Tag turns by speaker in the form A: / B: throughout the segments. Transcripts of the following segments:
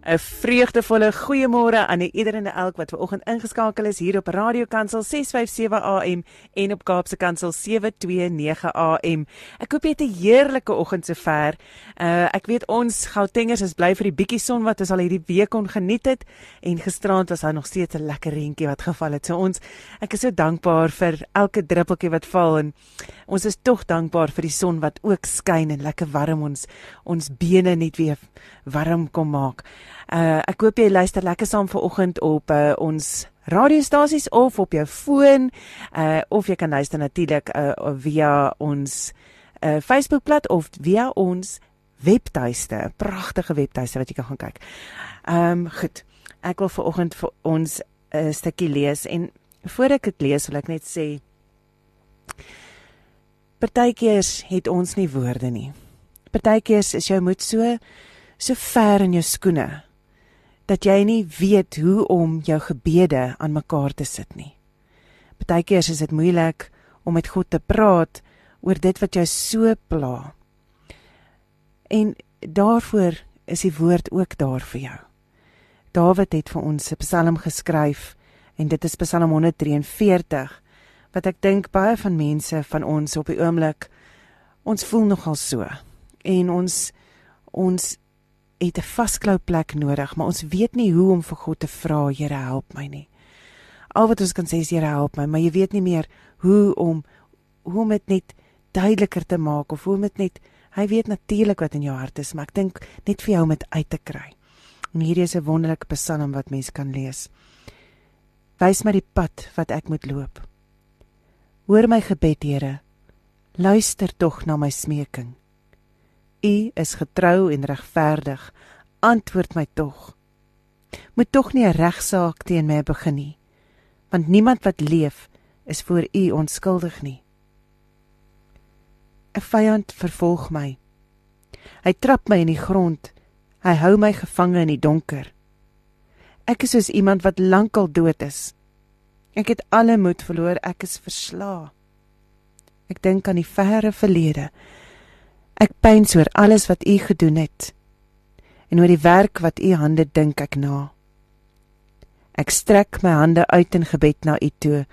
A: 'n Vreugdevolle goeiemôre aan ieder en elk wat ver oggend ingeskakel is hier op Radio Kansel 657 AM en op Kaapse Kansel 729 AM. Ek hoop jy het 'n heerlike oggend sover. Uh ek weet ons Gautengers is bly vir die bietjie son wat ons al hierdie week kon geniet het en gisterand was daar nog steeds 'n lekker reentjie wat geval het. So ons ek is so dankbaar vir elke druppeltjie wat val en ons is tog dankbaar vir die son wat ook skyn en lekker warm ons ons bene net weer warm kom maak. Uh ek hoop jy luister lekker saam vanoggend op uh, ons radiostasies of op jou foon uh of jy kan luister natuurlik uh, via ons uh Facebookblad of via ons webtuiste, pragtige webtuiste wat jy kan gaan kyk. Ehm um, goed. Ek wil vanoggend vir ons 'n uh, stukkie lees en voor ek dit lees wil ek net sê Partykeers het ons nie woorde nie. Partykeers is jou moed so so ver in jou skoene dat jy nie weet hoe om jou gebede aan mekaar te sit nie. Partykeers is dit moeilik om met God te praat oor dit wat jou so pla. En daarvoor is die woord ook daar vir jou. Dawid het vir ons 'n Psalm geskryf en dit is Psalm 143 wat ek dink baie van mense van ons op die oomblik ons voel nogal so en ons ons het 'n vasklou plek nodig, maar ons weet nie hoe om vir God te vra, Here, help my nie. Al wat ons kan sê is Here, help my, maar jy weet nie meer hoe om hoe om dit net duideliker te maak of hoe om dit net hy weet natuurlik wat in jou hart is, maar ek dink net vir jou om dit uit te kry. En hierdie is 'n wonderlike psalm wat mens kan lees. Wys my die pad wat ek moet loop. Hoor my gebed, Here. Luister tog na my smeking. U is getrou en regverdig. Antwoord my tog. Moet tog nie 'n regsaak teen my begin nie, want niemand wat leef is voor U onskuldig nie. 'n Vyand vervolg my. Hy trap my in die grond. Hy hou my gevange in die donker. Ek is soos iemand wat lankal dood is. Ek het alle moed verloor, ek is verslae. Ek dink aan die verre verlede Ek pyns oor alles wat u gedoen het en oor die werk wat u hande dink ek na. Ek strek my hande uit in gebed na u toe.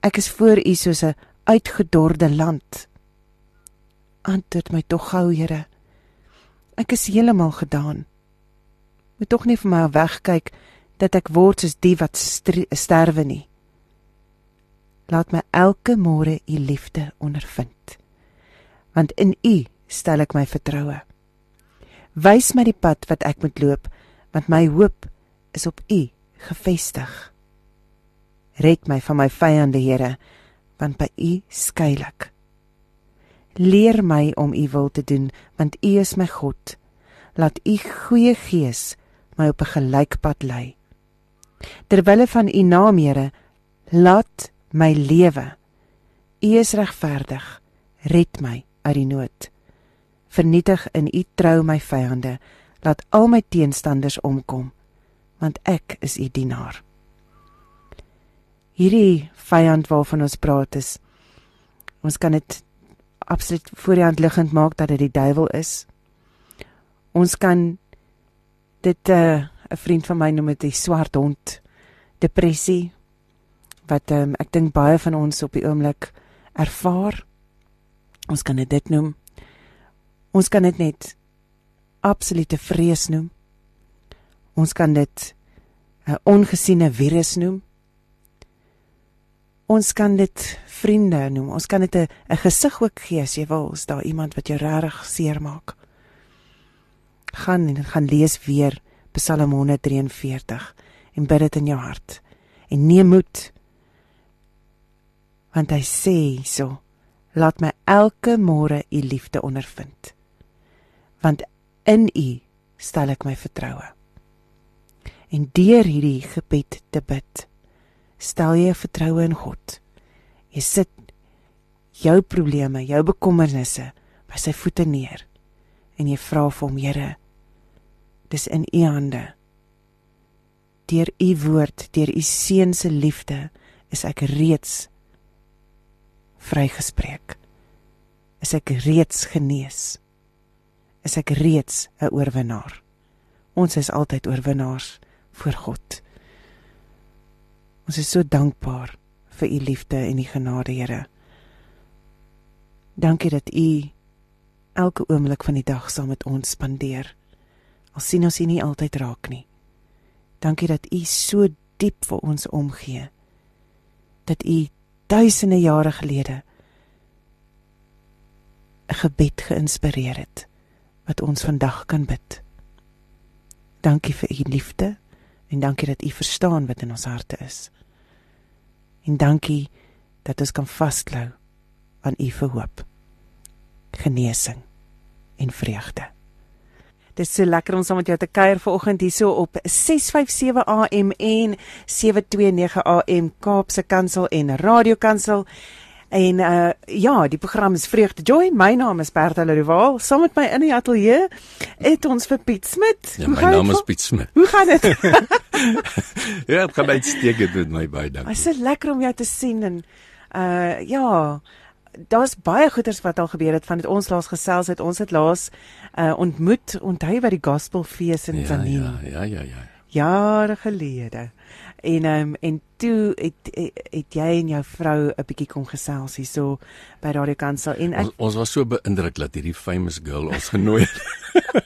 A: Ek is voor u soos 'n uitgedorde land. Antwoord my tog gou, Here. Ek is heeltemal gedaan. Moet tog nie vir my wegkyk dat ek word soos die wat sterwe nie. Laat my elke môre u liefde ondervind want in U stel ek my vertroue. Wys my die pad wat ek moet loop, want my hoop is op U gefestig. Red my van my vyande, Here, want by U skuil ek. Leer my om U wil te doen, want U is my God. Laat U goeie gees my op 'n gelykpad lei. Terwille van U naam, Here, laat my lewe. U is regverdig. Red my uit die nood. Vernietig in u trou my vyande, laat al my teenstanders omkom, want ek is u dienaar. Hierdie vyand waarvan ons praat is ons kan dit absoluut voor die hand liggend maak dat dit die duiwel is. Ons kan dit eh, 'n uh, vriend van my noem dit die swart hond depressie wat um, ek dink baie van ons op die oomblik ervaar. Ons kan dit noem. Ons kan dit net absolute vrees noem. Ons kan dit 'n ongesiene virus noem. Ons kan dit vriende noem. Ons kan dit 'n 'n gesig ook gee as jy wil, as daar iemand wat jou regtig seermaak. Gaan en gaan lees weer Psalm 143 en bid dit in jou hart. En neem moed. Want hy sê so laat my elke môre u liefde ondervind. Want in u stel ek my vertroue. En deur hierdie gebed te bid stel jy vertroue in God. Jy sit jou probleme jou bekommernisse by sy voete neer en jy vra vir hom Here dis in u hande. Deur u woord deur u seun se liefde is ek reeds vrygespreek. Is ek reeds genees? Is ek reeds 'n oorwinnaar? Ons is altyd oorwinnaars voor God. Ons is so dankbaar vir u liefde en u genade, Here. Dankie dat u elke oomblik van die dag saam met ons spandeer. Al sien ons u nie altyd raak nie. Dankie dat u so diep vir ons omgee. Dat u duisende jare gelede 'n gebed geïnspireer het wat ons vandag kan bid. Dankie vir u liefde en dankie dat u verstaan wat in ons harte is. En dankie dat ons kan vasklou aan u verhoop. Genesing en vreugde. Dit is so lekker om saam met jou te kuier vanoggend hierso op 657 AM en 729 AM Kaapse Kansel en Radio Kansel. En uh ja, die program is Vreugde Joy. My naam is Bertha Leroux. Saam met my in die ateljee het ons vir Piet Smit.
B: Ja, my naam is Piet Smit.
A: Hoe gaan dit?
B: ja, ek gaan uitstekend met my baie dankie.
A: Dit is so lekker om jou te sien en uh ja, daar's baie goeders wat al gebeur het van dit ons laas gesels het. Ons het laas uh ontmoet, onthou by die Gospelfees in
B: ja,
A: Tanin.
B: Ja, ja, ja, ja.
A: Jare gelede. En um, en toe het het jy en jou vrou 'n bietjie kom gesels hierso by Radio Kansel en
B: ek ons, ons was so beïndruk dat hierdie famous girl ons genooi het.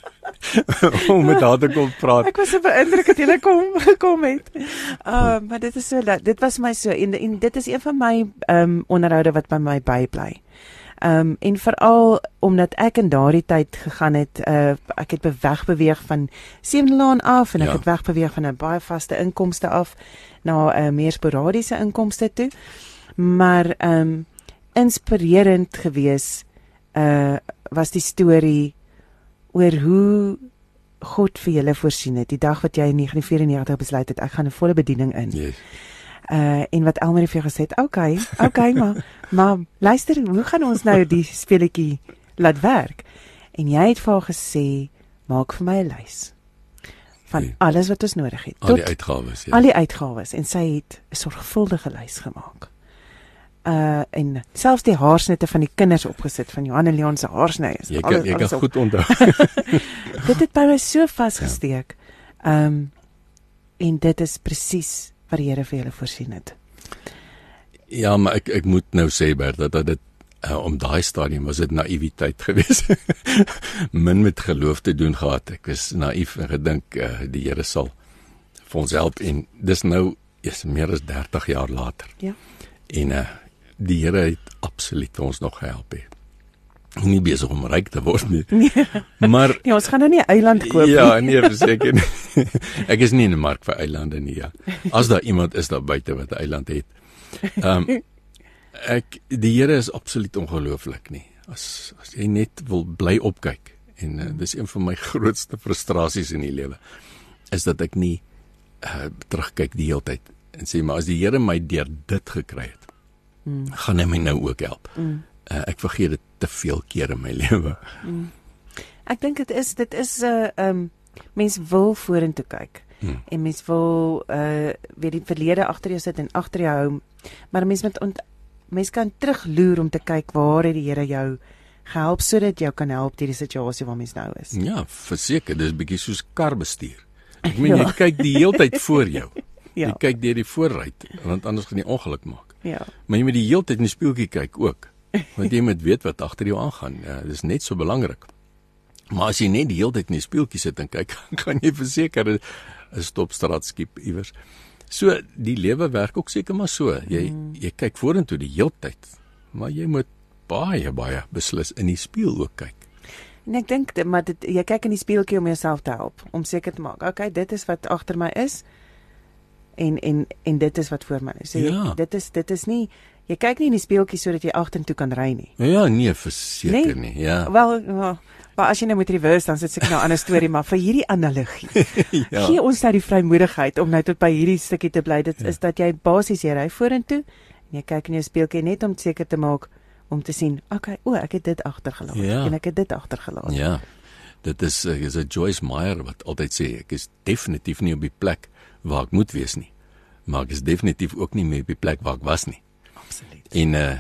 B: om met haar te kom praat.
A: Ek was so beïndruk dat jy kom gekom het. Ehm uh, maar dit is so dit was my so en, en dit is een van my ehm um, onderhoude wat by my bybly. Ehm um, en veral omdat ek in daardie tyd gegaan het, uh, ek het beweg beweeg van Seemlaan af en ek ja. het wegbeweeg van 'n baie vaste inkomste af na 'n uh, meer sporadiese inkomste toe. Maar ehm um, inspirerend gewees uh was die storie oor hoe God vir julle voorsien het die dag wat jy in 1994 besluit het ek gaan 'n volle bediening in.
B: Yes
A: uh en wat Elmarie vir jou gesê het, okay, okay maar maar luister, hoe gaan ons nou die speletjie laat werk? En jy het vir haar gesê, maak vir my 'n lys van nee. alles wat ons nodig het.
B: Al die uitgawes,
A: ja. Al die uitgawes en sy het 'n sorgvuldige lys gemaak. Uh en selfs die haarsnitte van die kinders opgesit van Johan en Leon se haarsnye.
B: Jy kan alles, jy kan goed onthou.
A: dit het by my so vasgesteek. Ehm ja. um, en dit is presies wat die Here vir julle voorsien het.
B: Ja, maar ek ek moet nou sê Bert dat dit uh, om daai stadium was dit naïwiteit geweest. Min met geloof te doen gehad. Ek was naïef en gedink uh, die Here sal vir ons help en dis nou is meer as 30 jaar later.
A: Ja.
B: En uh, die Here het absoluut ons nog gehelp. He nie besig om ryk te word nie. Nee. Maar
A: ja, ons gaan nou nie 'n eiland koop
B: nie. Ja, nee, verseker. Ek is nie in 'n mark vir eilande nie, ja. As daar iemand is daar buite wat 'n eiland het. Ehm um, ek die Here is absoluut ongelooflik nie. As as jy net wil bly opkyk en uh, dis een van my grootste frustrasies in die lewe is dat ek nie uh, terugkyk die hele tyd en sê maar as die Here my deur dit gekry het, mm. gaan hy my nou ook help. Mm. Uh, ek vergeet dit te veel kere in my lewe. Mm.
A: Ek dink dit is dit is 'n uh, ehm um, mens wil vorentoe kyk. Mm. En mens wil uh weer die verlede agter jou sit en agter jou hou. Maar mens moet mens kan terugloer om te kyk waar het die Here jou gehelp sodat jy kan help hierdie situasie waar mens nou is.
B: Ja, verseker, dis bietjie soos kar bestuur. Ek meen ja. jy kyk die hele tyd voor jou. ja. Jy kyk deur die voorruit want anders gaan jy ongeluk maak.
A: Ja.
B: Maar jy moet die hele tyd in die spieeltjie kyk ook want jy moet weet wat agter jou aangaan. Ja, dis net so belangrik. Maar as jy net die hele tyd in die speeltjie sit en kyk, kan jy verseker 'n stopstraat skiep iewers. So die lewe werk ook seker maar so. Jy mm. jy kyk vorentoe die hele tyd, maar jy moet baie baie beslis in die spieël ook kyk.
A: En ek dink maar dit jy kyk in die spieeltjie om jouself te help, om seker te maak, okay, dit is wat agter my is en en en dit is wat voor my is. So ja. jy, dit is dit is nie Jy kyk nie in die speeltjie sodat jy agtertoe kan ry nie.
B: Ja, nee, verseker nee? nie. Ja.
A: Wel, well, maar as jy nou met reverse dan sit ek nou 'n ander storie, maar vir hierdie analogie. ja. Gee ons nou die vrymoedigheid om nou tot by hierdie stukkie te bly. Dit ja. is dat jy basies jy ry vorentoe en jy kyk in jou speeltjie net om seker te maak om te sien, okay, o, ek het dit agtergelaat ja. en ek het dit agtergelaat.
B: Ja. Dit is is 'n Joyce Meyer wat altyd sê ek is definitief nie op die plek waar ek moet wees nie. Maar ek is definitief ook nie meer op die plek waar ek was nie.
A: Absoluut.
B: En uh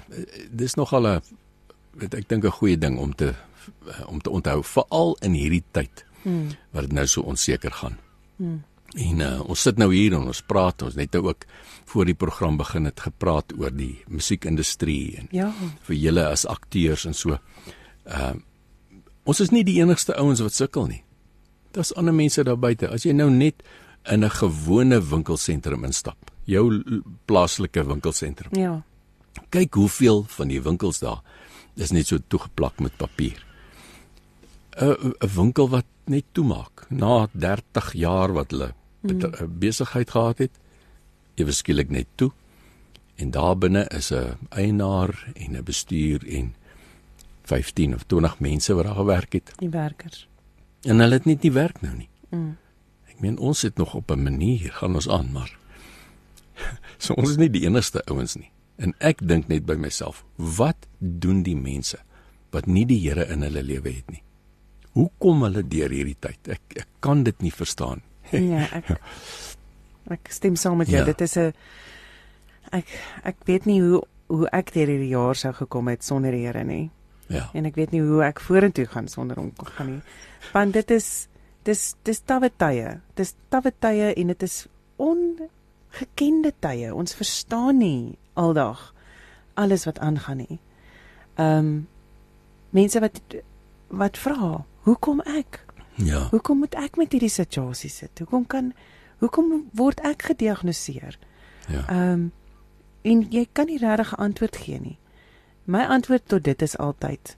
B: dis nogal 'n weet ek dink 'n goeie ding om te uh, om te onthou veral in hierdie tyd mm. wat dit nou so onseker gaan. Mm. En uh, ons sit nou hier en ons praat ons net nou ook voor die program begin het gepraat oor die musiekindustrie en
A: ja.
B: vir julle as akteurs en so. Ehm uh, ons is nie die enigste ouens wat sukkel nie. Daar's ander mense daar buite. As jy nou net in 'n gewone winkelsentrum instap, jou plaaslike winkelsentrum.
A: Ja.
B: Kyk hoeveel van die winkels daar is net so toegeplak met papier. 'n 'n winkel wat net toemaak na 30 jaar wat hulle mm. besigheid gehad het, ewe skielik net toe. En daar binne is 'n eienaar en 'n bestuur en 15 of 20 mense wat daar gewerk het.
A: Die werkers.
B: En hulle het net nie werk nou nie.
A: Mm.
B: Ek meen ons het nog op 'n manier gaan ons aan, maar so ons is nie die enigste ouens nie. En ek dink net by myself, wat doen die mense wat nie die Here in hulle lewe het nie? Hoe kom hulle deur hierdie tyd? Ek ek kan dit nie verstaan.
A: ja, ek ek stem saam met jou. Ja. Dit is 'n ek ek weet nie hoe hoe ek deur hierdie jaar sou gekom het sonder die Here nie.
B: Ja.
A: En ek weet nie hoe ek vorentoe gaan sonder hom gaan nie. Want dit is dis dis tawwe tye. Dis tawwe tye en dit is ongekende tye. Ons verstaan nie aldag alles wat aangaan nie. Ehm um, mense wat wat vra, hoekom ek?
B: Ja.
A: Hoekom moet ek met hierdie situasie sit? Hoekom kan hoekom word ek gediagnoseer?
B: Ja.
A: Ehm um, en jy kan nie regtig 'n antwoord gee nie. My antwoord tot dit is altyd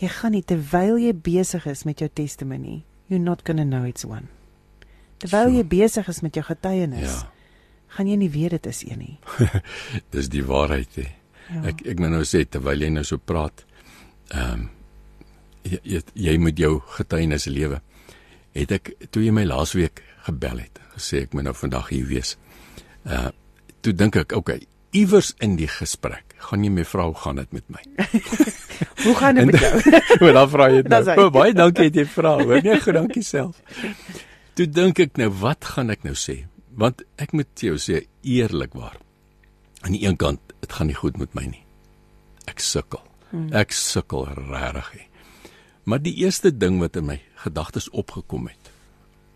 A: jy gaan nie terwyl jy besig is met jou testimony, you're not going to know it's one. Terwyl jy besig is met jou getuienis,
B: Ja.
A: gaan jy nie weet dit is een nie.
B: Dis die waarheid hè.
A: Ja.
B: Ek ek moet nou sê terwyl jy nou so praat, ehm um, jy, jy jy moet jou getuienis lewe. Het ek toe jy my laasweek gebel het, gesê ek moet nou vandag hier wees. Uh toe dink ek, okay, iewers in die gesprek gaan jy my vrou gaan dit met my.
A: Hoe gaan dit met jou?
B: Maar dan vra jy dit nou. baie dankie het jy vra. Hoor nee, goed dankie self. Toe dink ek nou, wat gaan ek nou sê? Want ek moet jou sê eerlikwaar. Aan die een kant, dit gaan nie goed met my nie. Ek sukkel. Ek sukkel regtig. Maar die eerste ding wat in my gedagtes opgekom het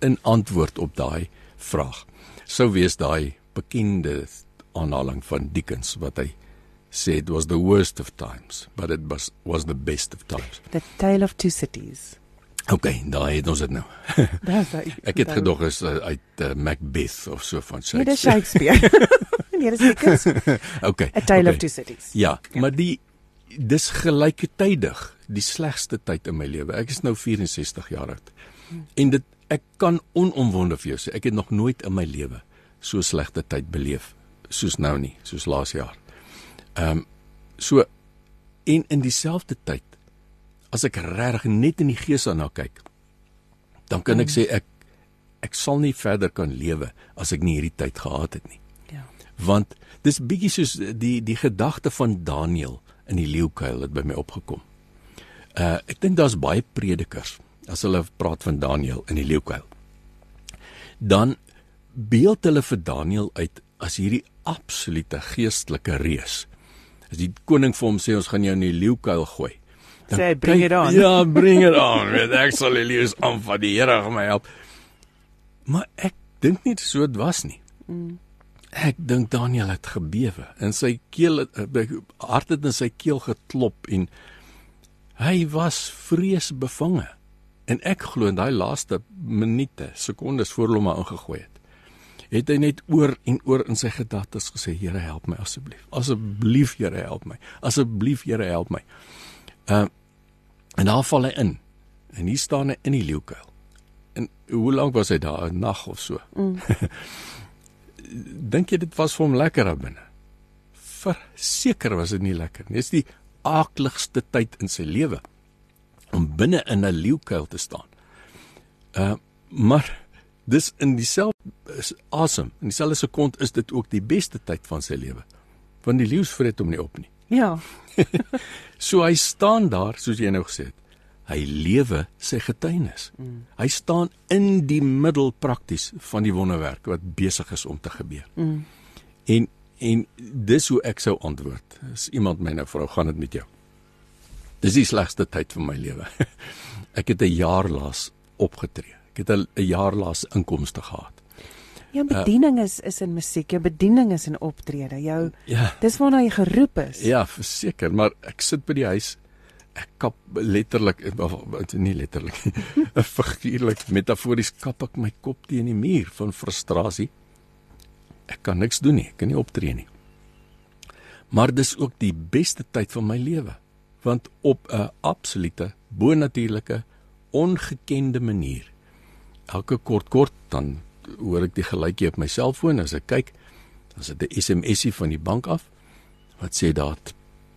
B: in antwoord op daai vraag sou wees daai bekende aanhaling van Dickens wat hy sê it was the worst of times but it was was the best of times.
A: The Tale of Two Cities.
B: OK, daai het ons dit nou.
A: Dis hy.
B: Ek het gedog is uh, uit uh, Macbeth of so van
A: Nee, dis
B: Shakespeare.
A: Shakespeare. nee, dis Dickens.
B: OK.
A: A Tale
B: okay.
A: of Two Cities.
B: Ja, ja, maar die dis gelyktydig die slegste tyd in my lewe. Ek is nou 64 jaar oud. En dit ek kan onomwonde vir jou sê, ek het nog nooit in my lewe so slegte tyd beleef soos nou nie, soos laas jaar. Ehm um, so en in dieselfde tyd as ek regtig net in die gees daarna kyk, dan kan ek sê ek ek sal nie verder kan lewe as ek nie hierdie tyd gehad het nie
A: Ja.
B: want dis bietjie soos die die gedagte van Daniël in die leeukuil het by my opgekom. Uh ek dink daar's baie predikers as hulle praat van Daniël in die leeukuil. Dan beeld hulle vir Daniël uit as hierdie absolute geestelike reus. As die koning vir hom sê ons gaan jou in die leeukuil gooi. dan
A: Sê hy, "Bring
B: kyk-
A: it on."
B: Ja, bring it on. Weet ek sal die leeu's aan van die Here gaan my help. Maar ek dink nie so dit was nie. Ek dink Daniel het gebewe en sy keel eh, hart het in sy keel geklop en hy was vreesbevange. En ek glo in daai laaste minute, sekondes voor hom maar ingegooi het. Het hy net oor en oor in sy gedagtes gesê, Here help my asseblief. Asseblief Here help my. Asseblief Here help my. Uh en daar val hy in. En hier staan hy in die leeukuil. En hoe lank was hy daar? 'n Nag of so.
A: Mm.
B: Dink jy dit was vir hom lekker daar binne? Verseker was dit nie lekker nie. Dis die aakligste tyd in sy lewe om binne in 'n leeukuil te staan. Uh maar dis in dieselfde is awesome. In dieselfde sekond is dit ook die beste tyd van sy lewe. Want die leeu's vreet hom nie op nie.
A: Ja.
B: So hy staan daar soos jy nou gesê het. Hy lewe sy getuienis. Mm. Hy staan in die middel prakties van die wonderwerk wat besig is om te gebeur.
A: Mm.
B: En en dis hoe ek sou antwoord. As iemand my nou vra, gaan dit met jou? Dis die slegste tyd van my lewe. Ek het 'n jaar laas opgetree. Het 'n jaar laas inkomste gehad.
A: Jou bediening is is in musiek, jou bediening is in optrede. Jou
B: Ja.
A: dis waarna jy geroep is.
B: Ja, verseker, maar ek sit by die huis. Ek kap letterlik of, nie letterlik, figuurlik metafories kap ek my kop teen die muur van frustrasie. Ek kan niks doen nie, ek kan nie optree nie. Maar dis ook die beste tyd van my lewe, want op 'n absolute bonatuurlike ongekende manier. Elke kort kort dan hoor ek die geluidjie op my selfoon as ek kyk, dan is dit 'n SMSie van die bank af wat sê dat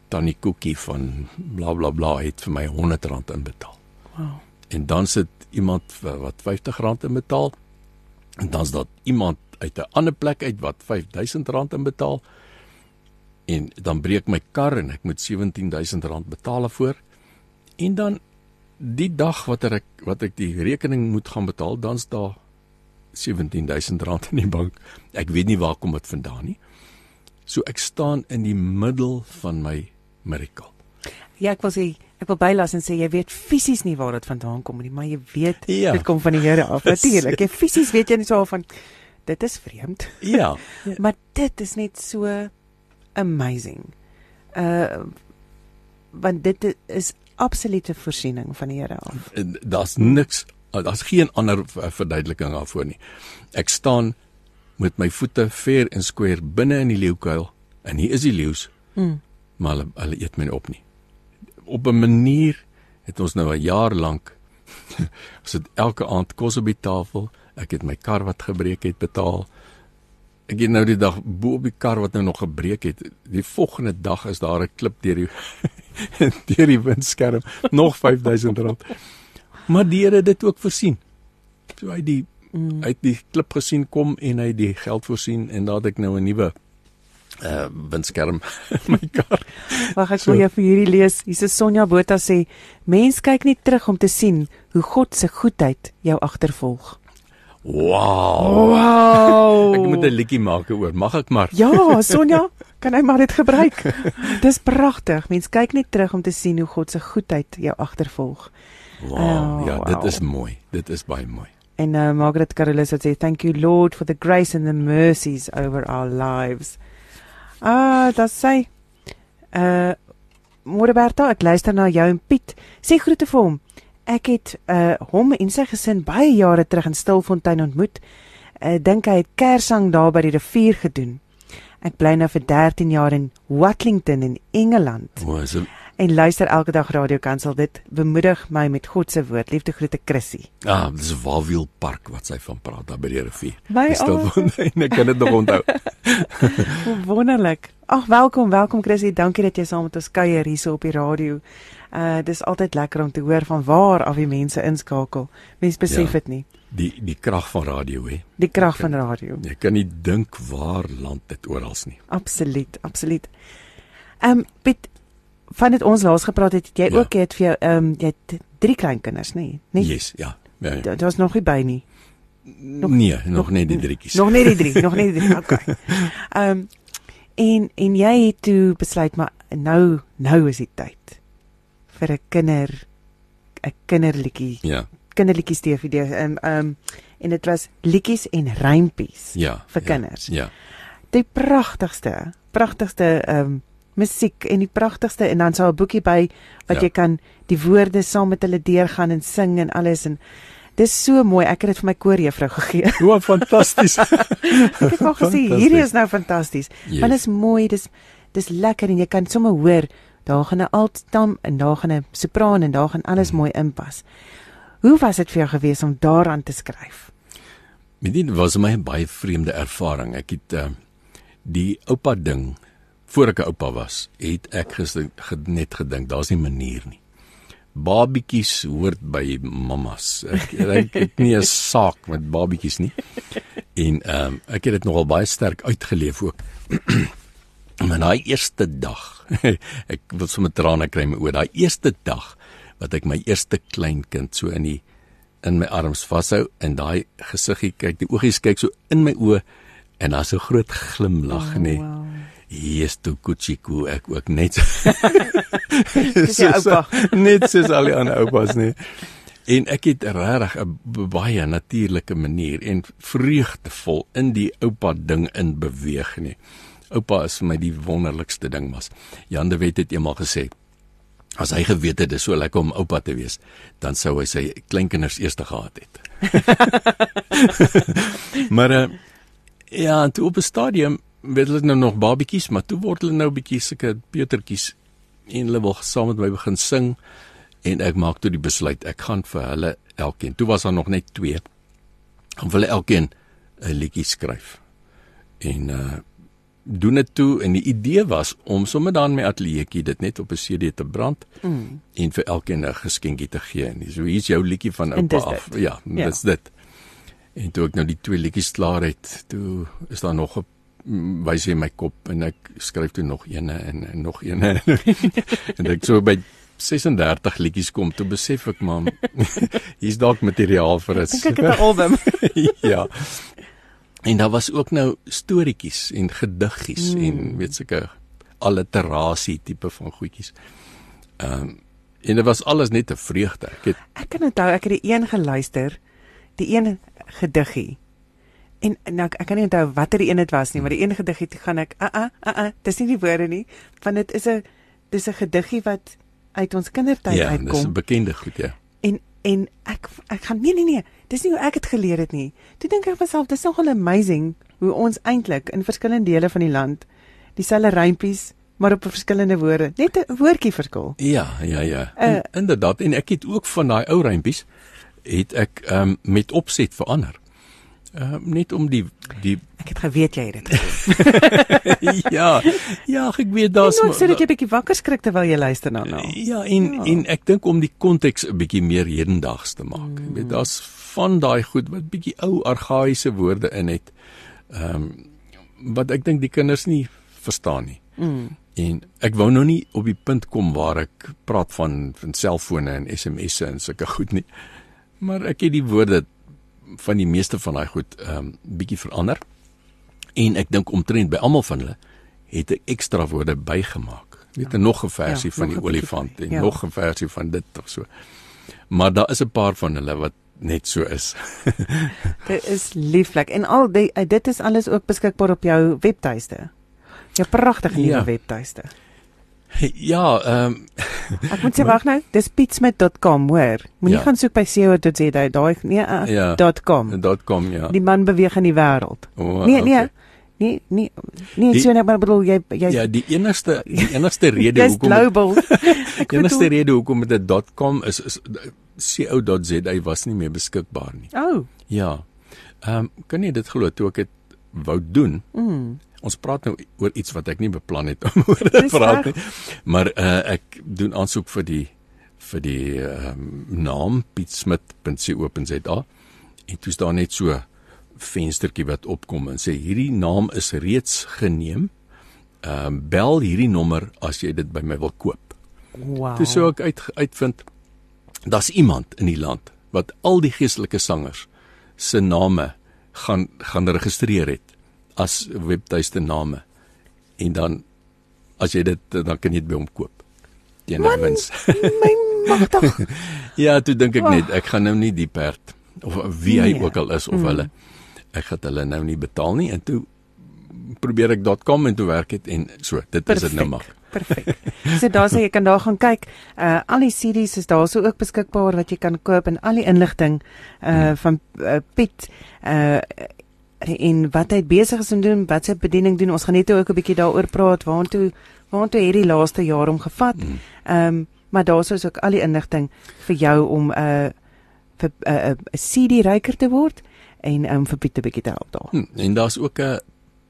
B: Tannie Koekie van bla bla bla het vir my R100 inbetaal.
A: Wow.
B: En dan sit iemand wat R50 inbetaal. En dan's daar iemand uit 'n ander plek uit wat R5000 inbetaal. En dan breek my kar en ek moet R17000 betaal daarvoor. En dan die dag wat ek wat ek die rekening moet gaan betaal, dan's daar R17000 in die bank. Ek weet nie waar kom dit vandaan nie. So ek staan in die middel van my miracle.
A: Ja, ek wil sê ek wil bylas en sê jy weet fisies nie waar dit vandaan kom nie, maar jy weet
B: Ja.
A: dit kom van die Here af. Natuurlik. Jy fisies weet jy nie so van dit is vreemd.
B: Ja.
A: Maar dit is net so amazing. Uh want dit is absolute voorsiening van die Here af.
B: Daar's niks daar's geen ander verduideliking daarvoor nie. Ek staan met my voete fair en square binne in die leeukuil en hier is die leeu's,
A: Mm.
B: maar hulle, hulle eet my nie op nie. Op 'n manier het ons nou 'n jaar lank ons het elke aand kos op die tafel. Ek het my kar wat gebreek het betaal. Ek het nou die dag bo op die kar wat nou nog gebreek het. Die volgende dag is daar 'n klip deur die deur die windskerm, nog R5000. Maar die Here het dit ook voorsien. So hy die
A: Mm.
B: hy het die klip gesien kom en hy die geld voorsien en daar het ek nou 'n nuwe uh windskerm in my kar.
A: Wag ek
B: So-
A: wil jou vir hierdie lees. Hier is Sonja Botha sê: "Mens kyk nie terug om te sien hoe God se goedheid jou agtervolg."
B: Wow.
A: Wow.
B: Ek moet 'n liedjie maak oor. Mag ek maar?
A: Ja, Sonja, kan hy maar dit gebruik. Dis pragtig. Mens kyk net terug om te sien hoe God se goedheid jou agtervolg.
B: Wow.
A: Oh,
B: ja, dit
A: wow.
B: is mooi. Dit is baie mooi.
A: En uh, Margaret Carolus het sê thank you Lord for the grace and the mercies over our lives. Ah, dit sê uh Môre Berta, ek luister na jou en Piet. Sê groete vir hom. Ek het uh hom en sy gesin baie jare terug in Stilfontein ontmoet. Ek uh, dink hy het kersang daar by die rivier gedoen. Ek bly nou vir 13 jaar in Watlington in Engeland
B: O, is dit
A: en luister elke dag Radio Kansel. Dit bemoedig my met God se woord. Liefde groete Chrissy.
B: Ah, dis Walwiel Park wat sy van praat daar by die rivier.
A: My
B: Dis Stilfontein. Ek kan dit nog onthou.
A: Wonderlik. Ag, welkom, welkom Chrissy. Dankie dat jy saam met ons kuier hierso op die radio. Uh dis altyd lekker om te hoor van waar af die mense inskakel. Mense besef
B: Ja.
A: dit nie.
B: Die die krag van radio hè.
A: Die krag van radio.
B: Jy kan nie dink waar land dit oral nie.
A: Absoluut, absoluut. Ehm um, Piet, van dit ons laas gepraat het, het jy
B: Ja.
A: ook het vir jou ehm um, jy het drie kleinkinders, nee? Nee.
B: Yes, ja. ja, ja.
A: Dit was nog nie by nie.
B: Nog, nee, nog, nog net die drietjies.
A: Nog net die drie, nog net die drie. Okay. Ehm um, en en jy het toe besluit maar nou nou is die tyd vir 'n kinder 'n kinderliedjie,
B: Ja,
A: kinderliedjies DVD. Ehm um, um, en dit was liedjies en rympies
B: ja.
A: vir
B: ja,
A: kinders.
B: Ja.
A: Die pragtigste, pragtigste ehm um, musiek en die pragtigste en dan so 'n boekie by wat
B: Ja.
A: jy kan die woorde saam met hulle deurgaan en sing en alles en dis so mooi. Ek het dit vir my koorjuffrou gegee.
B: O, fantasties.
A: Ek het maar gesê hierdie is nou fantasties.
B: Yes.
A: Want dit is mooi, dis dis lekker en jy kan sommer hoor daar gaan 'n altstam en daar gaan 'n sopraan en daar gaan alles
B: Hmm.
A: mooi inpas. Hoe was dit vir jou gewees om daaraan te skryf?
B: Met dit was my baie vreemde ervaring. Ek het uh, die oupa ding voor ek 'n oupa was, het ek net gedink daar's nie manier nie. Babietjies hoort by mammas. Ek ek het nie 'n saak met babietjies nie. En ehm um, ek het dit nogal baie sterk uitgeleef ook. Maar daai eerste dag, ek wil sommer trane kry my oor daai eerste dag wat ek my eerste kleinkind so in die in my arms vashou en daai gesiggie kyk, die oogies kyk so in my oë en daar's 'n groot glimlag, nê.
A: wow.
B: Hier is toe Kuchiku ek ook net.
A: Dis jou oupa.
B: net soos al die ander oupas nie. En ek het regtig 'n baie natuurlike manier en vreugdevol in die oupa ding in beweeg nie. Oupa is vir my die wonderlikste ding was. Jan de Wet het eendag gesê as hy geweet het dit is so lekker om oupa te wees, dan sou hy sy kleinkinders eers gehad het. maar uh, ja, toe op 'n stadium weet hulle nou nog babietjies, maar toe word hulle nou bietjie sulke petertjies en hulle wil saam met my begin sing en ek maak toe die besluit ek gaan vir hulle elkeen toe was daar nog net twee om vir hulle elkeen 'n liedjie skryf en uh doen dit toe en die idee was om sommer dan my ateljeetjie dit net op 'n CD te brand mm. en vir elkeen 'n geskenkie te gee en so hier's jou liedjie van oupa af ja, ja dis dit en toe ek nou die twee liedjies klaar het toe is daar nog 'n wys in my kop en ek skryf toe nog eene en, en nog eene en ek so by 36 liedjies kom, toe besef ek maar hier's dalk materiaal vir 'n
A: ek het 'n album.
B: ja. En daar was ook nou storieetjies en gediggies mm. en weet seker alliterasie tipe van goedjies. Ehm um, en dit was alles net 'n vreugde. Ek het
A: Ek kan onthou ek het die een geluister, die een gediggie. En nou ek kan nie onthou watter een dit was nie, maar die een gediggie toe gaan ek, a a a a, dis nie die woorde nie, want dit is 'n dis 'n gediggie wat uit ons kindertyd
B: ja,
A: uitkom.
B: Ja, dis 'n bekende goed, ja.
A: En en ek ek gaan nee nee nee, dis nie hoe ek dit geleer het nie. Toe dink ek myself, dis nogal amazing hoe ons eintlik in verskillende dele van die land dieselfde rympies maar op verskillende woorde, net 'n woordjie verskil.
B: Ja, ja, ja. Uh, en, inderdaad en ek het ook van daai ou rympies het ek um, met opset verander. Uh, net om die die
A: Ek het geweet jy het dit.
B: ja. Ja, ek weet daar's
A: Ek sê dat jy bietjie wakker skrik terwyl jy luister na nou.
B: Ja, en ja. en ek dink om die konteks 'n bietjie meer hedendaags te maak. Mm. weet daar's van daai goed wat bietjie ou argaïese woorde in het. Ehm um, wat ek dink die kinders nie verstaan nie. Mm. En ek wou nou nie op die punt kom waar ek praat van van selfone en SMS'e en sulke goed nie. Maar ek het die woorde van die meeste van daai goed ehm um, bietjie verander. En ek dink omtrent by almal van hulle het ek ekstra woorde bygemaak. Jy ja. nog 'n versie ja, van die olifant en ja. nog 'n versie van dit of so. Maar daar is 'n paar van hulle wat net so is.
A: dit is lieflik en al die dit is alles ook beskikbaar op jou webtuiste. Jou pragtige nuwe ja. webtuiste.
B: Ja, ehm um,
A: Ek moet sê wag nou, dis pitsmet.com, hoor. Moenie ja. gaan soek by co.za, daai nee, uh, ja, .com.
B: .com, ja.
A: Die man beweeg in die wêreld. Oh, nee, nee. Okay. Nee, nee, nee, so net maar bedoel jy jy
B: Ja, die enigste die enigste rede
A: hoekom global.
B: die enigste rede hoekom dit .com is is co.za was nie meer beskikbaar nie.
A: Oh.
B: Ja. Ehm um, kan jy dit glo toe ek dit wou doen? Mm ons praat nou oor iets wat ek nie beplan het om oor te praat nie. Maar uh, ek doen aansoek vir die vir die um, naam pietsmit.co.za en toe staan net so venstertjie wat opkom en sê hierdie naam is reeds geneem. Ehm uh, bel hierdie nommer as jy dit by my wil koop.
A: Wow.
B: Dis so ek uit uitvind daar's iemand in die land wat al die geestelike sangers se name gaan gaan registreer het as webtuiste name. En dan as jy dit dan kan jy dit by hom koop. Teen wins.
A: My magtig.
B: ja, toe dink ek net ek gaan nou nie die perd of wie hy nee. ook al is of mm. hulle ek gaan hulle nou nie betaal nie en toe probeer ek .com en toe werk dit en so dit Perfect. is dit nou maar.
A: Perfek. So daar sê jy kan daar gaan kyk. Uh al die CD's is daar so ook beskikbaar wat jy kan koop en al die inligting uh hmm. van uh, Piet uh en wat hy besig is om doen, wat sy bediening doen. Ons gaan net ook 'n bietjie daaroor praat waartoe waartoe hierdie laaste jaar hom gevat. Hmm. Ehm um, maar daar sou ook al die inligting vir jou om 'n uh, vir 'n uh, uh, CD ryker te word en um, vir Piet 'n bietjie te help daar.
B: Hmm. En daar's ook 'n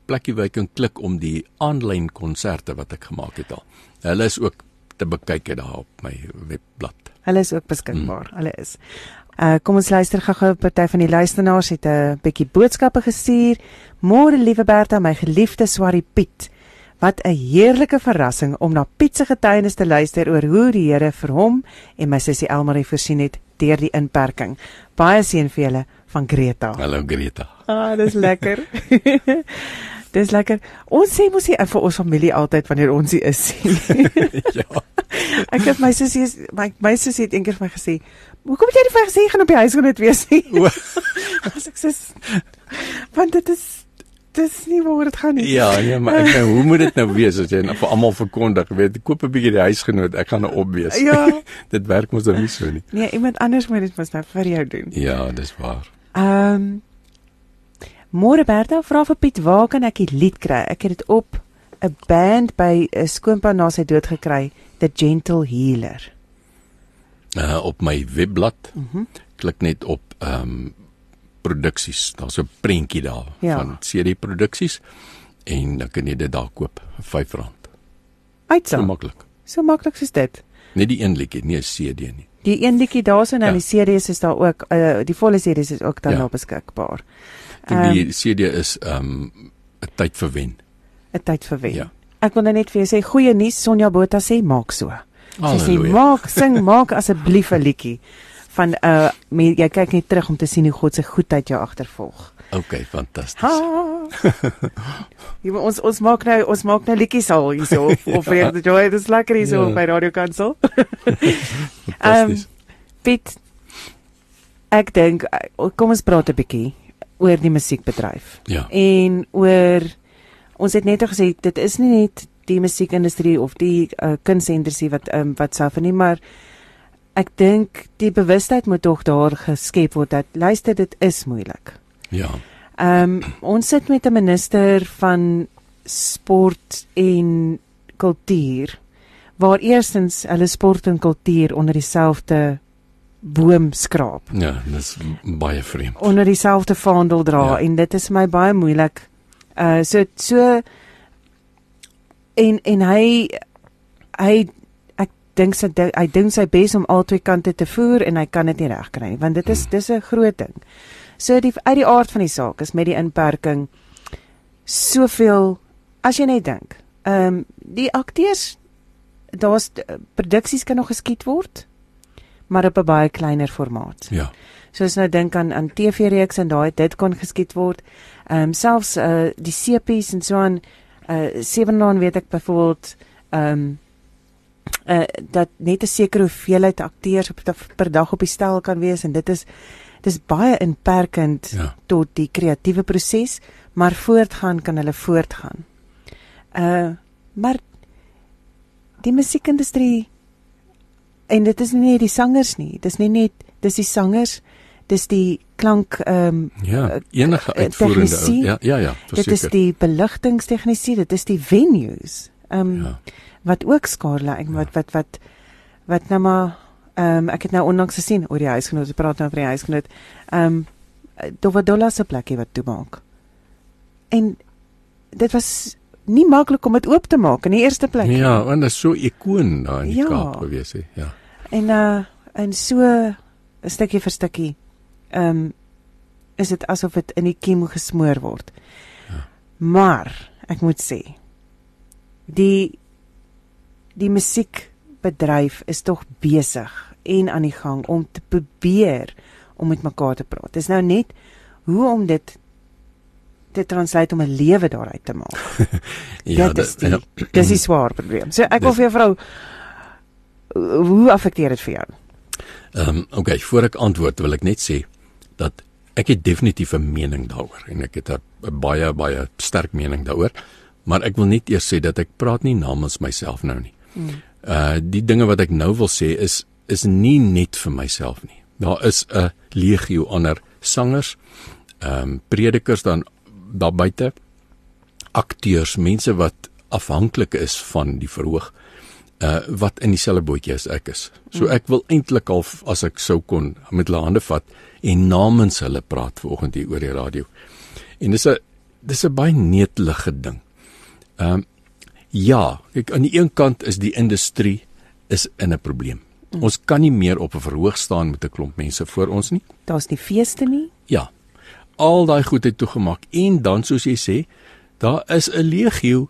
B: plekkie waar jy kan klik om die aanlyn konserte wat ek gemaak het al. Hulle is ook te bekyk daar op my webblad.
A: Hulle is ook beskikbaar. Hmm. Hulle is. Uh kom ons luister gou-gou 'n party van die luisteraars het 'n bietjie boodskappe gestuur. Môre liewe Bertha, my geliefde Swarrie Piet. Wat 'n heerlike verrassing om na Piet se getuienis te luister oor hoe die Here vir hom en my sussie Elmarie voorsien het deur die inperking. Baie seën vir julle van Greta.
B: Hallo Greta.
A: Ah, dis lekker. Dis lekker. Ons sê mos nie vir ons familie altyd wanneer ons hier is
B: ja.
A: Ek het my sussie my my sussie het eendag vir my gesê, "Hoekom het jy nie vir gesê gaan op die huis gaan dit wees nie?" As ek sê, "Want dit is dis nie waar dit gaan nie."
B: Ja, nee, maar ek nou, hoe moet dit nou wees as jy nou vir almal verkondig, weet, koop 'n bietjie die huisgenoot, ek gaan nou opwees.
A: Ja.
B: dit werk mos dan nie so nie.
A: Nee, iemand anders moet dit mos nou vir jou doen.
B: Ja, dis waar.
A: Ehm um, Môre Bertha vra vir Piet, waar kan ek die lied kry? Ek het dit op 'n band by 'n skoonpa na sy dood gekry, The Gentle Healer.
B: Uh op my webblad.
A: Mm
B: klik net op ehm um, produksies. Daar's 'n prentjie daar
A: Ja.
B: van CD produksies en dan kan jy dit daar koop vir R5.
A: Uitsa.
B: So maklik.
A: so maklik soos dit.
B: Net die een liedjie, nie 'n CD nie.
A: Die een liedjie daarso en dan
B: Ja.
A: die CD's is daar ook uh die volle CD's is ook dan
B: Ja.
A: daar beskikbaar. Ehm,
B: die CD is ehm um, 'n tyd vir wen.
A: 'n tyd vir wen.
B: Ja.
A: Ek wil nou net vir jou sê goeie nuus, Sonja Botha sê maak so. Sy sê maak sing maak asseblief 'n liedjie van uh me, jy kyk net terug om te sien hoe God se goedheid jou agtervolg.
B: Okay, fantasties.
A: Jy ons ons maak nou ons maak nou liedjies al hierso of of vir die joy dis lekker hierso
B: Ja.
A: by Radio Kansel.
B: Fantasties.
A: Piet ek dink uh, kom ons praat 'n bietjie oor die musiekbedryf
B: ja.
A: en oor ons het net gesê dit is nie net die musiekindustrie of die uh, kunsindustrie wat um, wat suffer nie maar ek dink die bewustheid moet tog daar geskep word dat luister dit is moeilik.
B: Ja.
A: Ehm um, ons sit met 'n minister van sport en kultuur waar eerstens hulle sport en kultuur onder dieselfde boom skraap,
B: Ja, dis baie vreemd.
A: onder dieselfde vaandel dra
B: Ja.
A: en dit is my baie moeilik. Uh so so en en hy hy ek dink sy hy dink sy bes om albei kante te voer en hy kan dit nie regkry nie want dit is dis 'n groot ding. So die uit die aard van die saak is met die inperking soveel as jy net dink. Ehm um, die akteurs daar's produksies kan nog geskied word maar op 'n baie kleiner formaat.
B: Ja.
A: Soos nou dink aan aan TV-reeks en daai dit kon geskied word. Ehm um, selfs uh die sepies en so aan uh Sevenlaan weet ek byvoorbeeld ehm um, uh dat net 'n sekere hoeveelheid akteurs op per dag op die stel kan wees en dit is dis baie inperkend
B: Ja.
A: tot die kreatiewe proses, maar voortgaan kan hulle voortgaan. Uh maar die musiekindustrie en dit is nie net die sangers nie, dis nie net dis die sangers, dis die klank ehm um,
B: Ja, enige
A: eh,
B: uitvoerende
A: tegnisie,
B: Ja, ja, ja,
A: dit is
B: verseker.
A: die beligtingstegnisie, dit is die venues. Ehm um,
B: Ja.
A: wat ook skade ek wat wat wat wat nou maar ehm um, ek het nou onlangs gesien oor die huisgenoot, ons praat nou oor die huisgenoot. Ehm um, Dovadola se plekkie wat toe maak. En dit was nie maklik om dit oop te maak in die eerste plek. nie.
B: Ja, want dit is so ikoon daar in die
A: Ja.
B: Kaap gewees hè. Ja.
A: En uh en so 'n stukkie vir stukkie ehm um, is dit asof dit in die kiem gesmoor word.
B: Ja.
A: Maar ek moet sê die die musiekbedryf is tog besig en aan die gang om te probeer om met mekaar te praat. Dis nou net hoe om dit te translate om 'n lewe daaruit te maak.
B: Ja,
A: dit is die dis die swaar probleem. So ek wil
B: Dis-
A: vir jou vrou hoe affekteer dit vir jou?
B: Ehm um, okay, voor ek antwoord wil ek net sê dat ek het definitief 'n mening daaroor en ek het 'n baie baie sterk mening daaroor, maar ek wil net eers sê dat ek praat nie namens myself nou nie.
A: Hmm.
B: Uh die dinge wat ek nou wil sê is is nie net vir myself nie. Daar is 'n legio ander sangers, ehm um, predikers dan daar buite, akteurs, mense wat afhanklik is van die verhoog uh wat in dieselfde bootjie as ek is. So ek wil eintlik al as ek sou kon met hulle hande vat en namens hulle praat vanoggend hier oor die radio. En dis 'n dis 'n baie netelige ding. Ehm um, ja, kyk aan die een kant is die industrie is in 'n probleem. Mm. Ons kan nie meer op 'n verhoog staan met 'n klomp mense voor ons nie.
A: Daar's nie feeste nie.
B: Ja. Al daai goed het toegemaak en dan soos jy sê, daar is 'n legio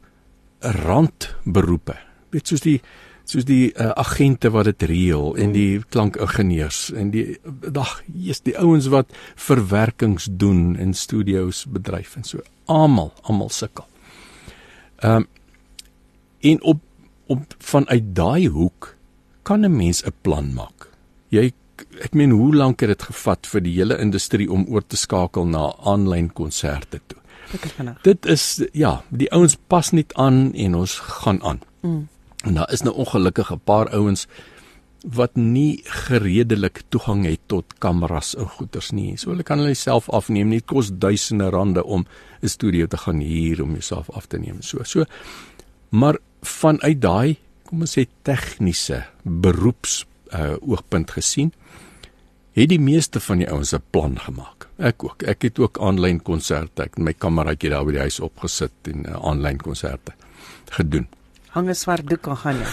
B: randberoepe. Weet soos die soos die uh, agente wat dit reël en die klankingenieurs en die dag jy's die ouens wat verwerkings doen in studio's bedryf en so almal almal sukkel. Ehm um, en op op vanuit daai hoek kan 'n mens 'n plan maak. Jy ek meen hoe lank het dit gevat vir die hele industrie om oor te skakel na aanlyn konserte toe? Dit is ja, die ouens pas net aan en ons gaan aan. Mm. En daar is nou ongelukkig 'n paar ouens wat nie geredelik toegang het tot kameras en goeders nie. So hulle kan hulle self afneem. Dit kos duisende rande om 'n studio te gaan huur om jouself af te neem. So so maar vanuit daai kom ons sê tegniese beroeps uh oogpunt gesien het die meeste van die ouens 'n plan gemaak. Ek ook. Ek het ook aanlyn konserte. Ek het my kameraatjie daar by die huis opgesit en uh, aanlyn konserte gedoen
A: hang 'n swart doek aan gaan jy.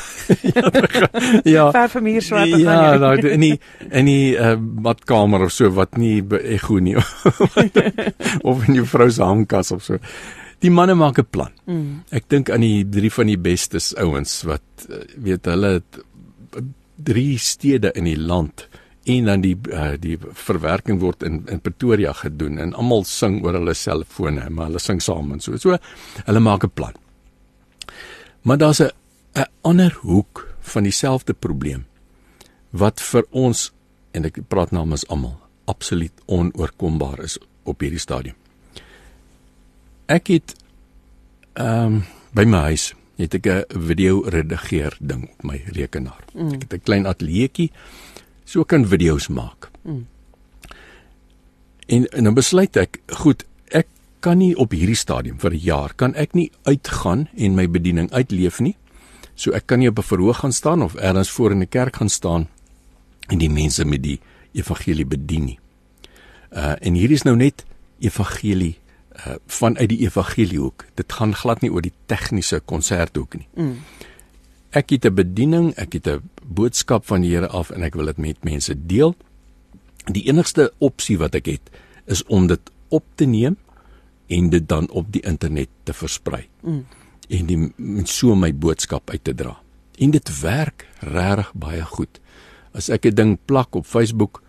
B: ja.
A: Ver vir muur swart
B: gaan jy. Ja, nou in die in die uh, badkamer of so wat nie ego nie. of in jou vrou se hangkas of so. Die manne maak 'n plan. Mm. Ek dink aan die drie van die bestes ouens wat uh, weet hulle het drie stede in die land en dan die uh, die verwerking word in in Pretoria gedoen en almal sing oor hulle selfone maar hulle sing saam en so. So hulle maak 'n plan. Maar daar's 'n 'n ander hoek van dieselfde probleem wat vir ons en ek praat namens almal absoluut onoorkombaar is op hierdie stadium. Ek het ehm um, by my huis het ek 'n video redigeer ding op my rekenaar. Mm. Ek het 'n klein ateljeetjie so kan video's maak. Mm. En, en dan besluit ek, goed, kan nie op hierdie stadium vir 'n jaar kan ek nie uitgaan en my bediening uitleef nie. So ek kan nie op 'n verhoog gaan staan of ergens voor in 'n kerk gaan staan en die mense met die evangelie bedien nie. Uh en hier is nou net evangelie uh vanuit die evangeliehoek. Dit gaan glad nie oor die tegniese konserthoek nie. Mm. Ek het 'n bediening, ek het 'n boodskap van die Here af en ek wil dit met mense deel. Die enigste opsie wat ek het is om dit op te neem en dit dan op die internet te versprei. Mm. En die met so my boodskap uit te dra. En dit werk regtig baie goed. As ek 'n ding plak op Facebook,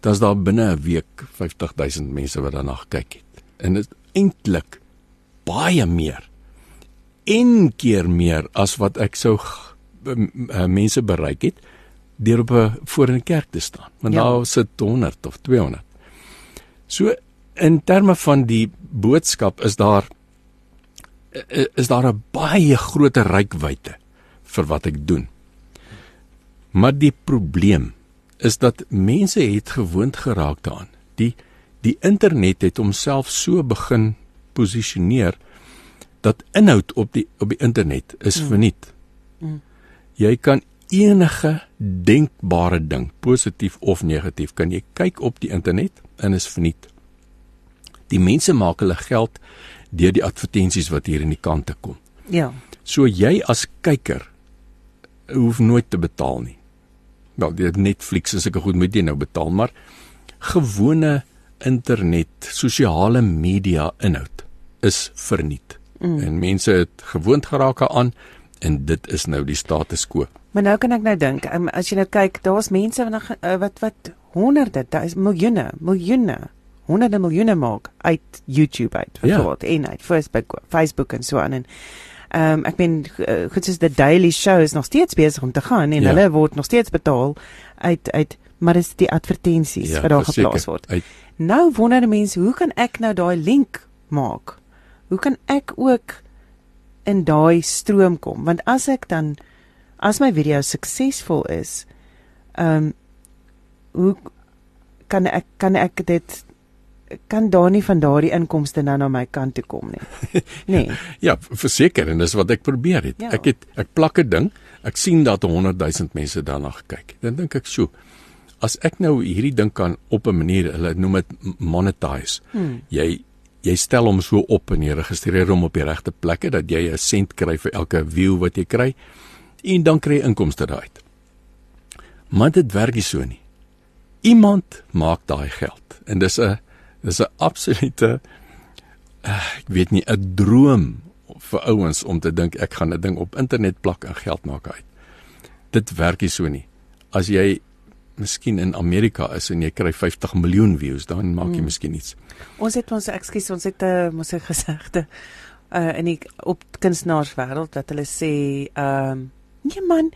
B: dan's daar binne 'n week 50000 mense wat daarna gekyk het. En dit eintlik baie meer. En keer meer as wat ek sou mense bereik het deur op 'n voor 'n kerk te staan. Want ja. daar sit 100 of 200. So in terme van die boodskap is daar is daar 'n baie groot rykwyte vir wat ek doen. Maar die probleem is dat mense het gewoond geraak daaraan. Die die internet het homself so begin posisioneer dat inhoud op die op die internet is mm. verniet. Mm. Jy kan enige denkbare ding, positief of negatief, kan jy kyk op die internet en is verniet. Die mense maak hulle geld deur die advertensies wat hier in die kante kom.
A: Ja.
B: So jy as kyker hoef nooit te betaal nie. Wel, die Netflix is ek goed moet jy nou betaal, maar gewone internet, sosiale media inhoud is verniet. Mm. En mense het gewoond geraak aan en dit is nou die status quo.
A: Maar nou kan ek nou dink, um, as jy nou kyk, daar's mense wat wat wat honderde, daar is miljoene, miljoene honderde miljoene maak uit YouTube uit byvoorbeeld ja. en uit Facebook Facebook en so aan en ehm um, ek meen uh, goed soos the daily show is nog steeds besig om te gaan en ja. hulle word nog steeds betaal uit uit maar dis die advertensies ja, wat daar geplaas word. Uit. Nou wonder mense, hoe kan ek nou daai link maak? Hoe kan ek ook in daai stroom kom? Want as ek dan as my video suksesvol is, ehm um, hoe kan ek kan ek dit kan daar nie van daardie inkomste nou na my kant toe kom nie. Nee.
B: ja, verseker en dis wat ek probeer het. Ja. Ek het ek plak 'n ding. Ek sien dat 100 000 mense daarna gekyk. Dan dink ek so. As ek nou hierdie ding kan op 'n manier, hulle noem dit monetize. Hmm. Jy jy stel hom so op en jy registreer hom op die regte plekke dat jy 'n sent kry vir elke view wat jy kry en dan kry jy inkomste daaruit. Maar dit werk nie so nie. Iemand maak daai geld en dis 'n Dis 'n absolute uh, ek weet nie 'n droom vir ouens om te dink ek gaan 'n ding op internet plak en geld maak uit. Dit werk nie so nie. As jy miskien in Amerika is en jy kry 50 miljoen views, dan maak jy hmm. miskien iets.
A: Ons het ons ekskuus, ons het 'n uh, mos 'n gesegde uh in die op kunstenaarswêreld dat hulle sê ehm um, nee man,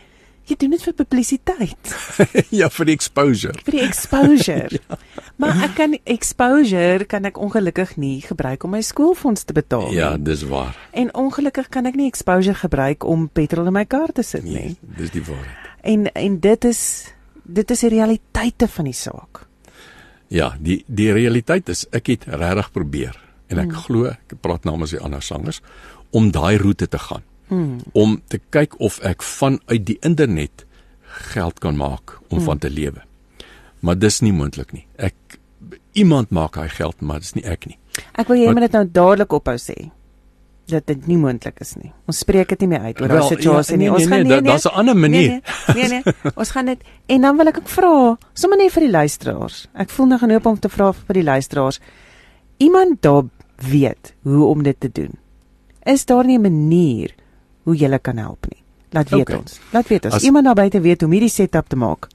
A: jy doen dit vir publisiteit.
B: ja, vir die exposure.
A: Vir die exposure. ja. Maar ek kan exposure kan ek ongelukkig nie gebruik om my skoolfonds te betaal
B: Ja,
A: nie.
B: dis waar.
A: En ongelukkig kan ek nie exposure gebruik om petrol in my kar te sit nie.
B: Nee, dis die waarheid.
A: En en dit is dit is die realiteite van die saak.
B: Ja, die die realiteit is ek het regtig probeer en ek hmm. glo ek praat namens die ander sangers om daai roete te gaan. Hmm. Om te kyk of ek vanuit die internet geld kan maak om hmm. van te lewe. Maar dis nie moontlik nie. Ek iemand maak hy geld, maar dis nie ek nie.
A: Ek wil jy moet dit nou dadelik ophou sê dat dit nie moontlik is nie. Ons spreek dit nie meer uit oor daai situasie
B: ja, nee,
A: nie. Ons
B: nee,
A: gaan
B: nee,
A: nee, nee.
B: daar's 'n ander manier.
A: Nee, nee, nee. Ons gaan dit en dan wil ek ook vra, sommer net vir die luisteraars. Ek voel nou genoop om te vra vir die luisteraars. Iemand daar weet hoe om dit te doen. Is daar nie 'n manier hoe jy kan help nie? Laat weet
B: Okay.
A: ons. Laat weet ons.
B: As-
A: Iemand daar buite weet hoe om hierdie setup te maak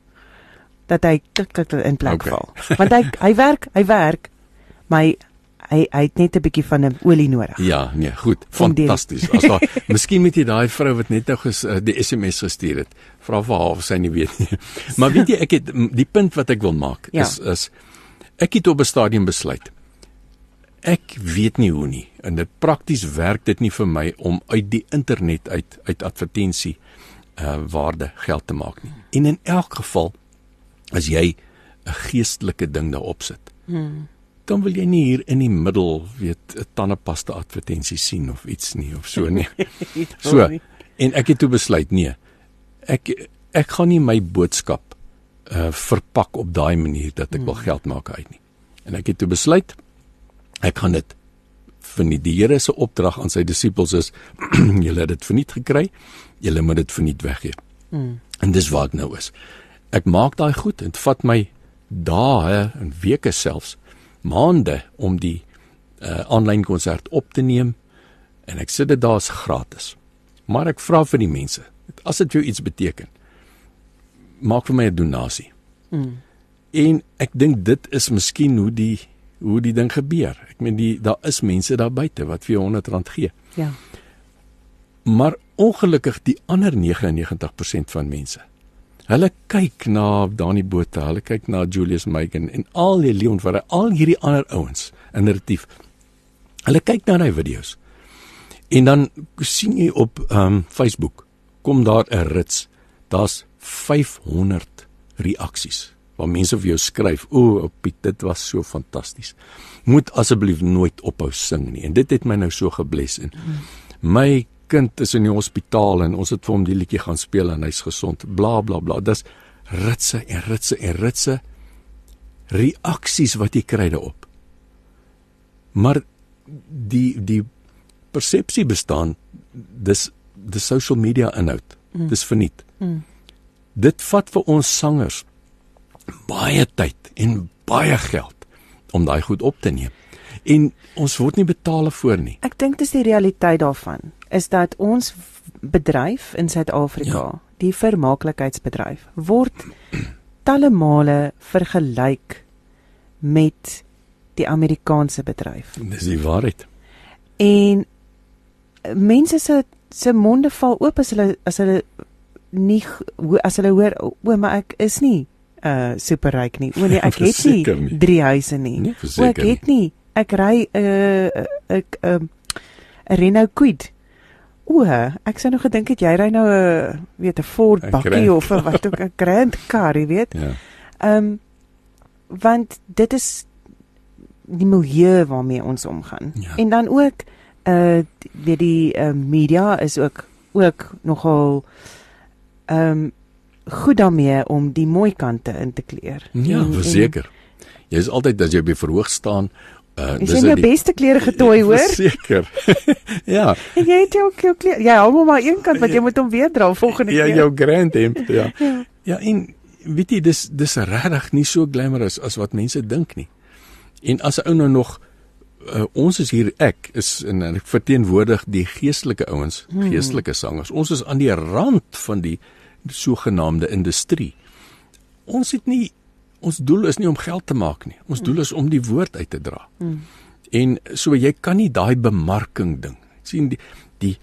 A: dat hy tik tik in plek
B: Okay.
A: val. Want hy hy werk, hy werk, maar hy hy, hy het net 'n bietjie van 'n olie nodig.
B: Ja, nee, goed. Fantasties. As daar Miskien moet jy daai vrou wat net nou ges, uh, die SMS gestuur het, vra vir haar of sy nie weet nie. Maar weet jy, ek het die punt wat ek wil maak
A: Ja.
B: is is ek het op 'n stadium besluit. Ek weet nie hoe nie en dit prakties werk dit nie vir my om uit die internet uit uit advertensie uh waarde geld te maak nie. En in elk geval as jy 'n geestelike ding daarop sit,
A: Hmm.
B: dan wil jy nie hier in die middel weet 'n tandepasta advertensie sien of iets nie of so nie. So en ek het toe besluit nee. Ek ek gaan nie my boodskap uh verpak op daai manier dat ek wil geld maak uit nie. En ek het toe besluit ek gaan dit vir die, die Here se opdrag aan sy disippels is julle het dit verniet gekry, julle moet dit verniet weggee.
A: Mm.
B: En dis waar ek nou is. Ek maak daai goed en dit vat my dae en weke selfs maande om die uh aanlyn konsert op te neem en ek sit dit daar's gratis. Maar ek vra vir die mense, as dit vir jou iets beteken, maak vir my 'n donasie.
A: Mm.
B: En ek dink dit is miskien hoe die hoe die ding gebeur. Ek meen die daar is mense daar buite wat vir jou R100 gee.
A: Ja.
B: Maar ongelukkig die ander 99% van mense. Hulle kyk na Dani Botha, hulle kyk na Julius Megan en al die Leon van al hierdie ander ouens in narratief. Hulle kyk na daai video's. En dan sien jy op ehm um, Facebook kom daar 'n rits. Daar's 500 reaksies waar mense vir jou skryf: "O, oh, Piet, dit was so fantasties. Moet asseblief nooit ophou sing nie." En dit het my nou so gebless en my kind is in die hospitaal en ons het vir hom die liedjie gaan speel en hy's gesond. Bla bla bla. Dis ritse en ritse en ritse reaksies wat jy kry daarop. Maar die die persepsie bestaan dis die social media inhoud. Mm. Dis verniet.
A: Mm.
B: Dit vat vir ons sangers baie tyd en baie geld om daai goed op te neem. En ons word nie betaal voor nie.
A: Ek dink dis die realiteit daarvan is dat ons bedryf in Suid-Afrika, ja. die vermaaklikheidsbedryf, word talle male vergelyk met die Amerikaanse bedryf.
B: Dis die waarheid.
A: En mense se se monde val oop as hulle as hulle nie as hulle hoor o, maar ek is nie uh superryk nie. O nee, ek het nie
B: nie.
A: drie huise nie.
B: Nee,
A: o, ek
B: nie.
A: het nie. Ek ry 'n uh, ek 'n um, 'n Renault Kwid. O, ek sou nog gedink het jy ry nou 'n weet 'n Ford bakkie of 'n wat ook 'n Grand car, jy weet.
B: Ja.
A: Ehm um, want dit is die milieu waarmee ons omgaan.
B: Ja.
A: En dan ook uh weet die uh, media is ook ook nogal ehm um, goed daarmee om die mooi kante in te kleur.
B: Ja,
A: En- en-
B: verseker. Jy is altyd as jy by verhoog staan, uh
A: Is jy in jou beste klere getooi, hoor?
B: Verseker. ja,
A: En jy het jou jou klere. Jy hou hom maar een kant want jy moet hom weer dra volgende
B: ja,
A: keer.
B: jou grand hemp, ja.
A: Ja.
B: Ja, en weet jy, dis dis regtig nie so glamorous as wat mense dink nie. En as 'n ou nou nog uh, ons is hier ek is en ek verteenwoordig die geestelike ouens,
A: Hmm.
B: geestelike sangers. Ons is aan die rand van die sogenaamde industrie. Ons het nie ons doel is nie om geld te maak nie. Ons doel is om die woord uit te dra.
A: Hmm.
B: En so jy kan nie daai bemarking ding sien die die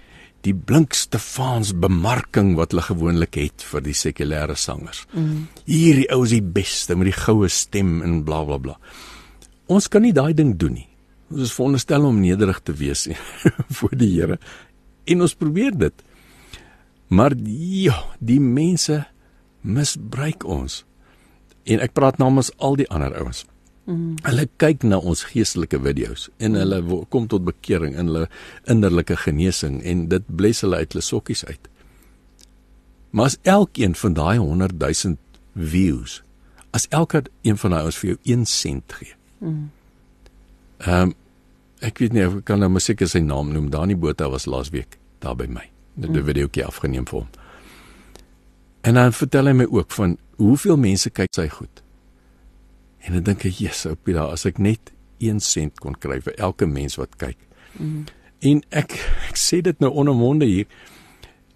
B: die blink Stefans bemarking wat hulle gewoonlik het vir die sekulêre sangers. Mm. Hierdie ou is die beste met die goue stem en bla bla bla. Ons kan nie daai ding doen nie. Ons is veronderstel om nederig te wees voor die Here. En ons probeer dit. Maar ja, die mense misbruik ons. En ek praat namens al die ander ouens. Mm. Hulle kyk na ons geestelike video's en hulle kom tot bekering in hulle innerlike genesing en dit bless hulle uit hulle sokkies uit. Maar as elkeen van daai 100 000 views, as elke een van daai ons vir jou 1 sent gee. Mm. Ehm um, ek weet nie ek kan nou seker sy naam noem. Dani Botha was laasweek daar by my. 'n mm. videoetjie afgeneem vir hom. En dan vertel hy my ook van hoeveel mense kyk sy goed. En dan dink ek, "Jesus, op daar as ek net 1 sent kon kry vir elke mens wat kyk." Mm. En ek ek sê dit nou onomwonde hier.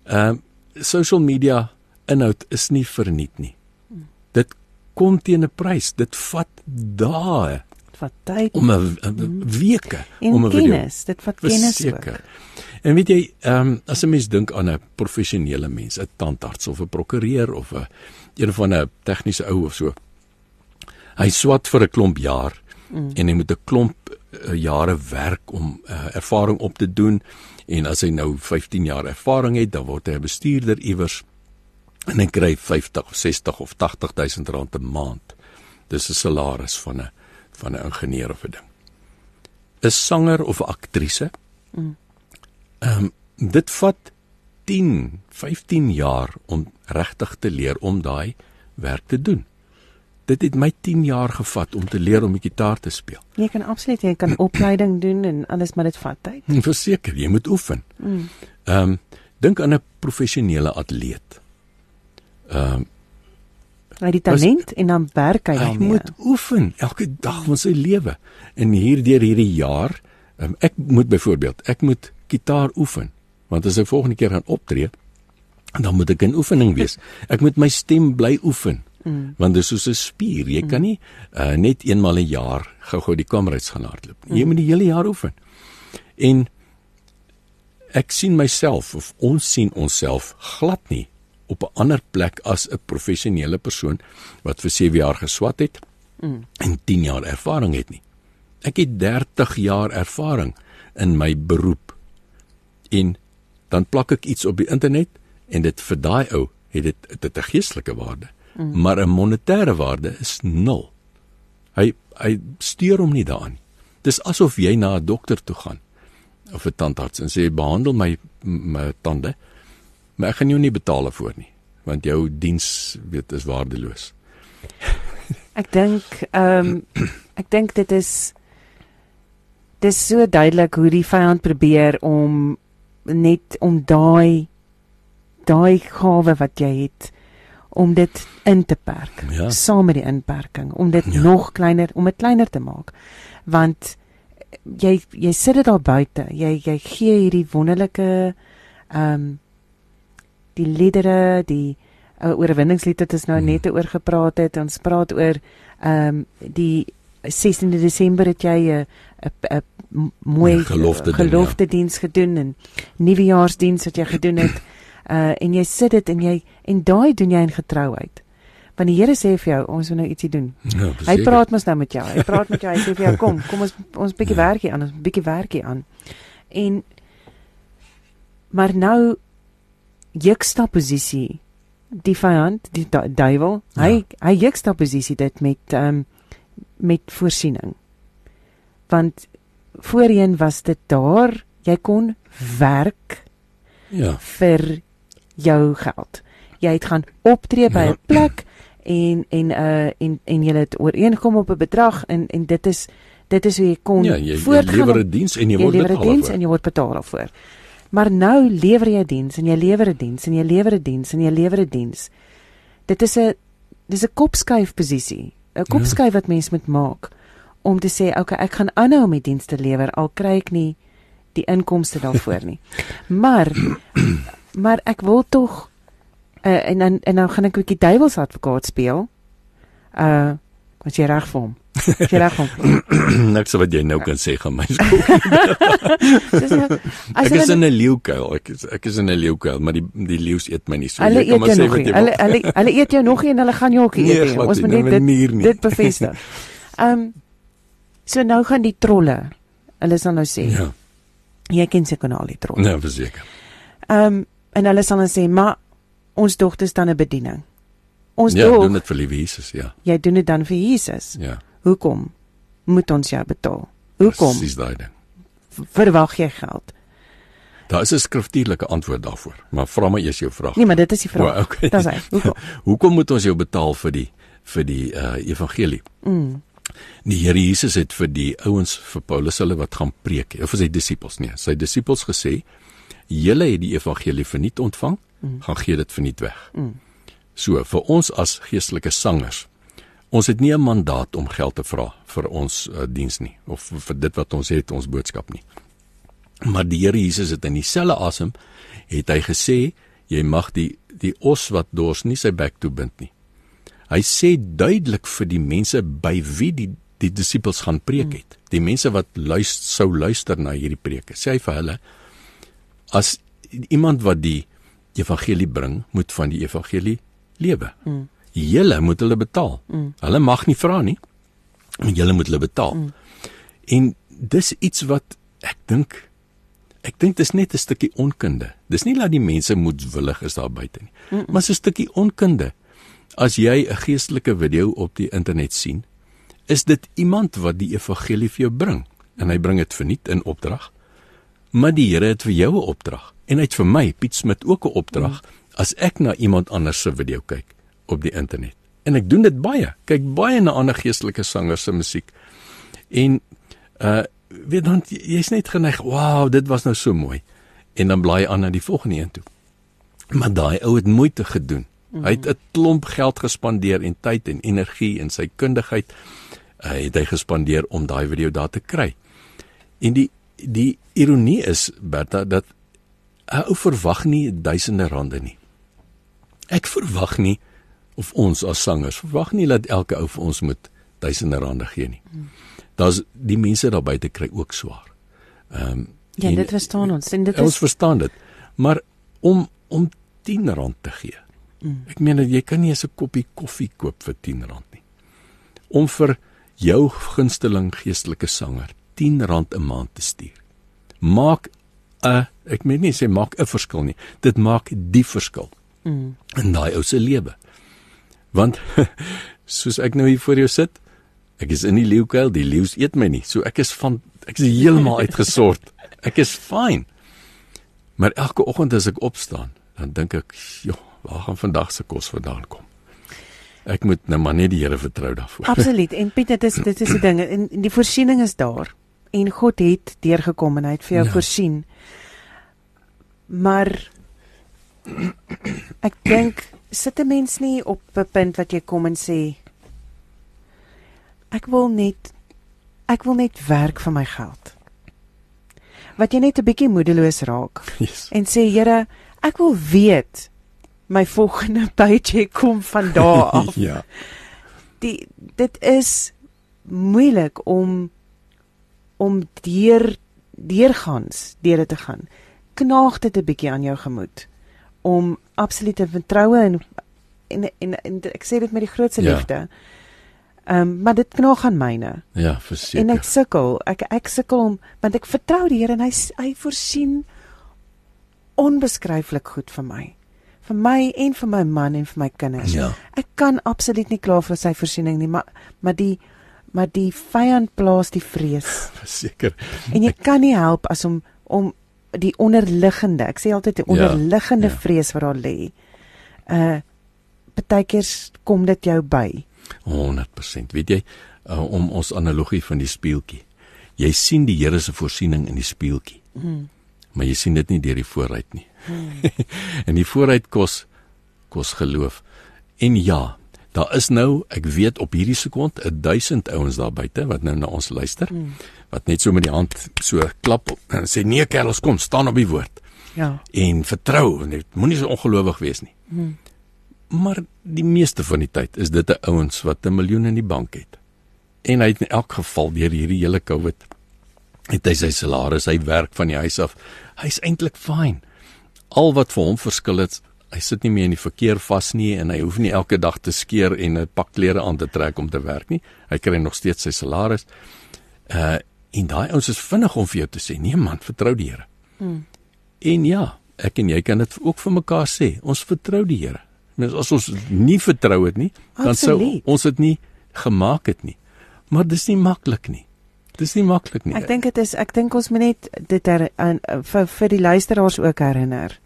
B: Ehm um, social media inhoud is nie verniet nie. Mm. Dit kom teen 'n prys. Dit vat dae.
A: Vat tyd
B: om 'n mm. weke om 'n
A: video. Kennis, dit vat kennis
B: ook. En weet jy, ehm um, as 'n mens dink aan 'n professionele mens, 'n tandarts of 'n prokureur of 'n een van 'n tegniese ou of so. Hy swat vir 'n klomp jaar mm. en hy moet 'n klomp uh, jare werk om uh, ervaring op te doen en as hy nou 15 jaar ervaring het, dan word hy 'n bestuurder iewers en hy kry 50 of 60 of 80 000 rand 'n maand. Dis 'n salaris van 'n van 'n ingenieur of 'n ding. 'n Sanger of 'n aktrise mm. Ehm um, dit vat 10, 15 jaar om regtig te leer om daai werk te doen. Dit het my 10 jaar gevat om te leer om die gitaar te speel.
A: Jy kan absoluut jy kan opleiding doen en alles maar dit vat tyd.
B: Verseker, jy moet oefen. Mm. Ehm um, dink aan 'n professionele atleet. Ehm um,
A: hy die talent as, en dan werk hy daarmee.
B: Hy moet oefen elke dag van sy lewe. En hierdeur hierdie jaar, um, ek moet byvoorbeeld, ek moet gitaar oefen want as ek volgende keer gaan optree dan moet ek in oefening wees ek moet my stem bly oefen mm. want dit is soos 'n spier jy mm. kan nie uh, net eenmal 'n jaar gou-gou die kameruits gaan hardloop mm. jy moet die hele jaar oefen en ek sien myself of ons sien onsself glad nie op 'n ander plek as 'n professionele persoon wat vir 7 jaar geswat het mm. en 10 jaar ervaring het nie ek het 30 jaar ervaring in my beroep en dan plak ek iets op die internet en dit vir daai ou het dit dit 'n geestelike waarde. Mm. Maar 'n monetêre waarde is nul. Hy hy steur hom nie daaraan. Dis asof jy na 'n dokter toe gaan of 'n tandarts en sê behandel my my tande. Maar ek gaan jou nie betaal daarvoor nie want jou diens weet is waardeloos.
A: ek dink ehm um, ek dink dit is dis so duidelik hoe die vyand probeer om net om daai daai gawe wat jy het om dit in te perk ja. saam met die inperking om dit ja. nog kleiner om dit kleiner te maak want jy jy sit dit daar buite jy jy gee hierdie wonderlike ehm um, die liedere die uh, oorwinningslied wat ons nou hmm. net oor gepraat het ons praat oor ehm um, die 16de Desember het jy 'n 'n mooi gelofte, gelofte diens ja. gedoen en nuwejaarsdiens wat jy gedoen het. Uh en jy sit dit en jy en daai doen jy in getrouheid. Want die Here sê vir jou, ons moet nou ietsie doen. Ja, hy praat mos nou met jou. Hy praat met jou. Hy sê vir jou, kom, kom ons ons bietjie ja. werkie aan, ons bietjie werkie aan. En maar nou juxtaposisie die vyand, die duiwel, hy ja. hy juxtaposisie dit met ehm um, met voorsiening. Want voorheen was dit daar, jy kon werk ja vir jou geld. Jy het gaan optree by 'n ja. plek en en uh en en jy het ooreengekom op 'n bedrag en en dit is dit is hoe jy kon
B: ja, jy, jy lewer 'n diens en jy, jy word betaal
A: daarvoor. en jy word betaal daarvoor. Maar nou lewer jy 'n diens en jy lewer 'n diens en jy lewer 'n diens en jy lewer 'n diens. Dit is 'n dis 'n kopskuif posisie. 'n kopskuif wat mens moet maak om te sê okay ek gaan aanhou om die dienste lewer al kry ek nie die inkomste daarvoor nie maar maar ek wil tog uh, en dan en nou gaan ek 'n bietjie duiwels advokaat speel uh As jy reg vir hom. Jy reg vir hom.
B: Niks wat jy nou kan sê gaan my skool.
A: Nou
B: Ek is in 'n leeukuil. Ek is ek is in 'n leeukuil, maar die die leeu's eet my nie. So
A: hulle eet jou nog
B: wat
A: nie. Hulle hulle hulle eet jou nog nie en hulle gaan jou ook
B: Nee,
A: eet.
B: glad
A: Ons moet net
B: nou
A: dit
B: manier nie.
A: dit bevestig. Ehm um, so nou gaan die trolle. Hulle sal nou sê,
B: Ja,
A: jy ken seker nou al die trolle.
B: nee, verseker.
A: Ehm um, en hulle sal dan sê, "Maar ons dogter staan 'n bediening." Ons
B: Ja,
A: dog,
B: doen dit vir liewe Jesus, ja.
A: jy doen dit dan vir Jesus.
B: Ja.
A: Hoekom moet ons jou betaal? Hoekom
B: Presies daai ding.
A: verwag jy geld?
B: Daar is 'n skriftuurlike antwoord daarvoor, maar vra my eers jou vraag.
A: Nee, maar dit is die vraag.
B: O, okay.
A: Dis hy. Hoekom?
B: Hoekom moet ons jou betaal vir die vir die uh evangelie?
A: Mm.
B: Die Here Jesus het vir die ouens vir Paulus hulle wat gaan preek, of vir sy disippels nee, sy disippels gesê: "Julle het die evangelie verniet ontvang,
A: Mm.
B: gaan gee dit verniet weg."
A: Mm.
B: So vir ons as geestelike sangers, ons het nie 'n mandaat om geld te vra vir ons uh, diens nie of vir dit wat ons het, ons boodskap nie. Maar die Here Jesus het in dieselfde asem het hy gesê jy mag die die os wat dors nie sy bek toe bind nie. Hy sê duidelik vir die mense by wie die die disippels gaan preek het. Die mense wat luister sou luister na hierdie preke. Sê hy vir hulle as iemand wat die evangelie bring, moet van die evangelie lewe.
A: Mm.
B: Julle moet hulle betaal.
A: Mm.
B: Hulle mag nie vra nie. Maar julle moet hulle betaal.
A: Mm.
B: En dis iets wat ek dink ek dink dis net 'n stukkie onkunde. Dis nie dat die mense moedwillig is daar buite nie,
A: Mm -mm.
B: maar 'n stukkie onkunde. As jy 'n geestelike video op die internet sien, is dit iemand wat die evangelie vir jou bring en hy bring dit verniet in opdrag. Maar die Here het vir jou 'n opdrag en hy het vir my Piet Smit ook 'n opdrag as ek na iemand anders se video kyk op die internet. En ek doen dit baie. Kyk baie na ander geestelike sangers se musiek. En uh weet dan jy's net geneig, "Wow, dit was nou so mooi." En dan blaai aan na die volgende een toe. Maar daai ou het moeite gedoen. Mm -hmm. Hy het 'n klomp geld gespandeer en tyd en energie en sy kundigheid uh, het hy gespandeer om daai video daar te kry. En die die ironie is Bertha dat 'n ou verwag nie duisende rande nie. Ek verwag nie of ons as sangers verwag nie dat elke ou vir ons moet duisende rande gee nie. Daar's die mense daar buite kry ook swaar. Ehm um,
A: Ja, dit verstaan ons. En dit
B: ons
A: is
B: verstaan dit. Maar om om 10 rand te gee.
A: Mm.
B: Ek meen dat jy kan nie eens 'n koppie koffie koop vir 10 rand nie. Om vir jou gunsteling geestelike sanger 10 rand 'n maand te stuur. Maak 'n ek meen nie sê maak 'n verskil nie. Dit maak die verskil
A: mm.
B: in daai ou se lewe. Want soos ek nou hier voor jou sit, ek is in die leeukuil, die leeu's eet my nie. So ek is van ek is heeltemal uitgesort. Ek is fyn. Maar elke oggend as ek opstaan, dan dink ek, "Joh, waar gaan vandag se kos vandaan kom?" Ek moet nou maar net die Here vertrou daarvoor.
A: Absoluut. En Piet, dit is dit is die ding en die voorsiening is daar. En God het deurgekom en hy het vir jou
B: Ja.
A: voorsien. Maar ek dink sit 'n mens nie op 'n punt wat jy kom en sê ek wil net ek wil net werk vir my geld. Wat jy net 'n bietjie moedeloos raak
B: Yes.
A: en sê Here, ek wil weet my volgende paycheck kom van daar af.
B: ja.
A: die dit is moeilik om om deur deurgangs deur dit te gaan. Knaag dit 'n bietjie aan jou gemoed om absolute vertroue en en en, en ek sê dit met die grootste
B: Ja.
A: liefde. Ehm um, maar dit knaag aan myne.
B: Ja,
A: En
B: verseker.
A: ek sukkel. Ek ek sukkel om want ek vertrou die Here en hy hy voorsien onbeskryflik goed vir my. Vir my en vir my man en vir my kinders.
B: Ja.
A: Ek kan absoluut nie kla vir sy voorsiening nie, maar maar die maar die vyand plaas die vrees.
B: Verseker.
A: En jy kan nie help as om om die onderliggende, ek sê altyd die
B: Ja,
A: onderliggende
B: ja.
A: vrees wat daar lê. Uh partykeer kom dit jou by.
B: 100%. Weet jy, uh, om ons analogie van die spieeltjie. Jy sien die Here se voorsiening in die spieeltjie,
A: Hmm.
B: maar jy sien dit nie deur die vooruit nie.
A: Hmm.
B: en die vooruit kos kos geloof. En ja, daar is nou, ek weet op hierdie sekond 1000 ouens daar buite wat nou na ons luister,
A: Hmm.
B: wat net so met die hand so klap en sê nee kerels kom staan op die woord
A: Ja.
B: en vertrou, moenie so ongelowig wees nie.
A: Hmm.
B: Maar die meeste van die tyd is dit 'n ouens wat 'n miljoen in die bank het. En hy het in elk geval deur hierdie hele COVID het hy sy salaris, hy werk van die huis af. Hy's eintlik fyn. Al wat vir hom verskil het, hy sit nie meer in die verkeer vas nie en hy hoef nie elke dag te skeer en 'n pak klere aan te trek om te werk nie. Hy kry nog steeds sy salaris. Uh en daai ouens is vinnig om vir jou te sê, nee man, vertrou die Here. Hmm. En ja, ek en jy kan dit ook vir mekaar sê. Ons vertrou die Here. Mens as ons nie vertrou het nie, dan sou ons dit nie gemaak het nie. Maar dis nie maklik nie. Dis nie maklik nie.
A: Ek dink dit is ek dink ons moet net dit er, an, vir vir die luisteraars ook herinner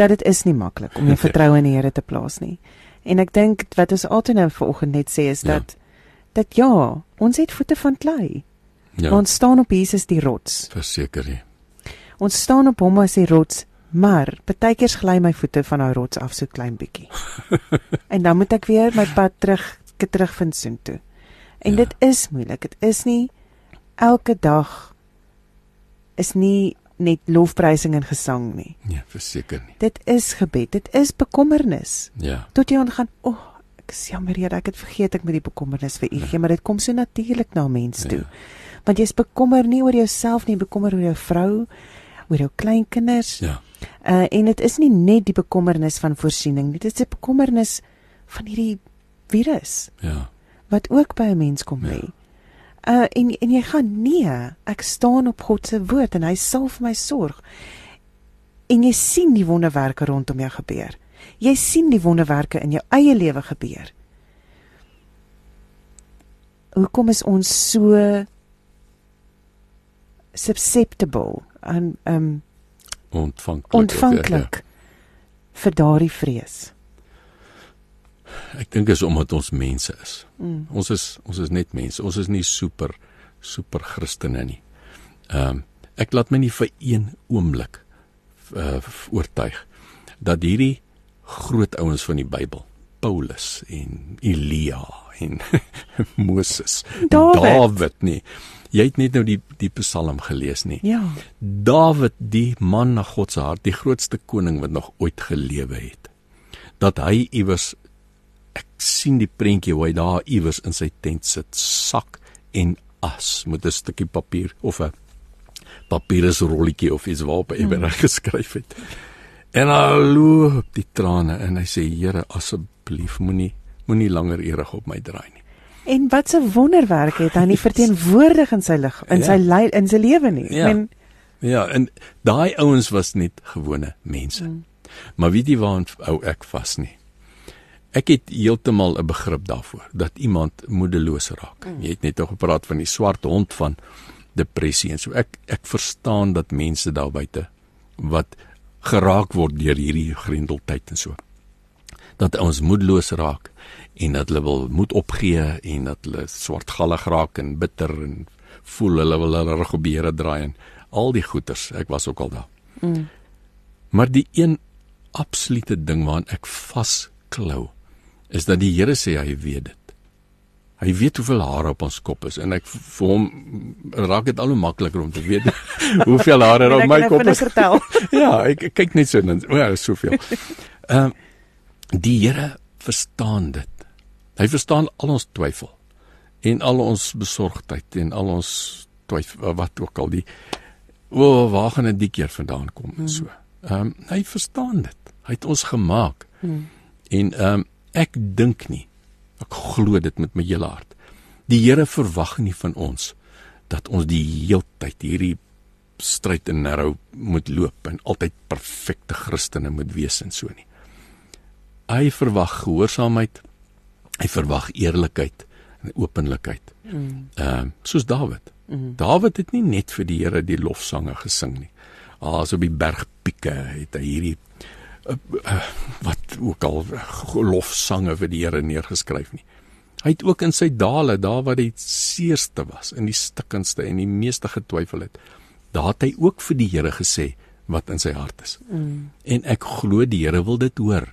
A: dat dit is nie maklik om jou vertroue in die Here te plaas nie. En ek dink wat ons altyd nou vanoggend net sê is dat ja. dat ja, ons het voete van klei. Ja. Ons staan op Jesus die rots.
B: Verseker jy.
A: Ons staan op hom as die rots, maar partykeers gly my voete van daai rots af so klein bietjie. en dan moet ek weer my pad terug terugvind soontoe. En ja. dit is moeilik. Dit is nie elke dag is nie net lofprysing en gesang nie.
B: Nee, verseker nie.
A: Dit is gebed. Dit is bekommernis.
B: Ja.
A: Tot jy aangaan, o, oh, ek is jammer Here, ek het vergeet ek moet die bekommernis vir U gee, ja. maar dit kom so natuurlik na mens toe. Ja want jy's bekommer nie oor jouself nie, bekommer oor jou vrou, oor jou kleinkinders.
B: Ja.
A: Uh en dit is nie net die bekommernis van voorsiening nie, dit is die bekommernis van hierdie virus.
B: Ja.
A: Wat ook by 'n mens kom lê. Ja. Uh en en jy gaan nee, ek staan op God se woord en hy sal vir my sorg. En jy sien die wonderwerke rondom jou gebeur. Jy sien die wonderwerke in jou eie lewe gebeur. Hoekom is ons so susceptible aan um
B: ontvanklik
A: ontvanklik ja, ja. vir daardie vrees.
B: Ek dink is omdat ons mense is. Mm. Ons is ons is net mense. Ons is nie super super Christene nie. Ehm um, ek laat my nie vir een oomblik uh, oortuig dat hierdie groot ouens van die Bybel, Paulus en Elia en Moses, David, David nie Jy het net nou die die Psalm gelees nie.
A: Ja.
B: Dawid, die man na God se hart, die grootste koning wat nog ooit gelewe het. Dat hy iewers ek sien die prentjie hoe hy daar iewers in sy tent sit, sak en as met 'n stukkie papier of 'n papierus rolletjie of iets waarop hy hmm. geskryf het. En hy loop die trane en hy sê Here, asseblief moenie moenie langer erig op my draai nie.
A: En wat 'n wonderwerk het hy nie verteenwoordig in sy lig in ja. sy lei in sy lewe nie.
B: Ja. Men Ja, en daai ouens was net gewone mense. Mm. Maar weet jy waar ou ek vas nie? Ek het heeltemal 'n begrip daarvoor dat iemand moedeloos raak. Mm. Jy het net al gepraat van die swart hond van depressie en so. Ek ek verstaan dat mense daar buite wat geraak word deur hierdie grendeltyd en so. Dat ons moedeloos raak en dat hulle wil moet opgee en dat hulle swartgallig raak en bitter en voel hulle wil hulle Here draai en al die goeters ek was ook al daar. Mm. Maar die een absolute ding waaraan ek vasklou is dat die Here sê hy weet dit. Hy weet hoeveel hare op ons kop is en ek vir hom raak dit al hoe makliker om te weet hoeveel hare op my kop is. ja, ek, ek kyk net so dan o ja, soveel. Ehm um, die Here verstaan dit. Hy verstaan al ons twyfel en al ons besorgdheid en al ons twyfel wat ook al die o oh, waar gaan dit die keer vandaan kom en so. Ehm um, hy verstaan dit. Hy het ons gemaak. Hmm. En ehm um, ek dink nie ek glo dit met my hele hart. Die Here verwag nie van ons dat ons die heeltyd hierdie stryd en narrow moet loop en altyd perfekte Christene moet wees en so nie. Hy verwag gehoorsaamheid, hy verwag eerlikheid en openlikheid. Ehm mm. uh, soos Dawid. Mm. Dawid het nie net vir die Here die lofsange gesing nie. Ah, so op die bergpieke het hy hierdie wat ook al lofsange vir die Here neergeskryf nie. Hy het ook in sy dale, daar waar hy seerste was, in die stikkendste en die meeste getwyfel het, daar het hy ook vir die Here gesê wat in sy hart is. Mm. En ek glo die Here wil dit hoor.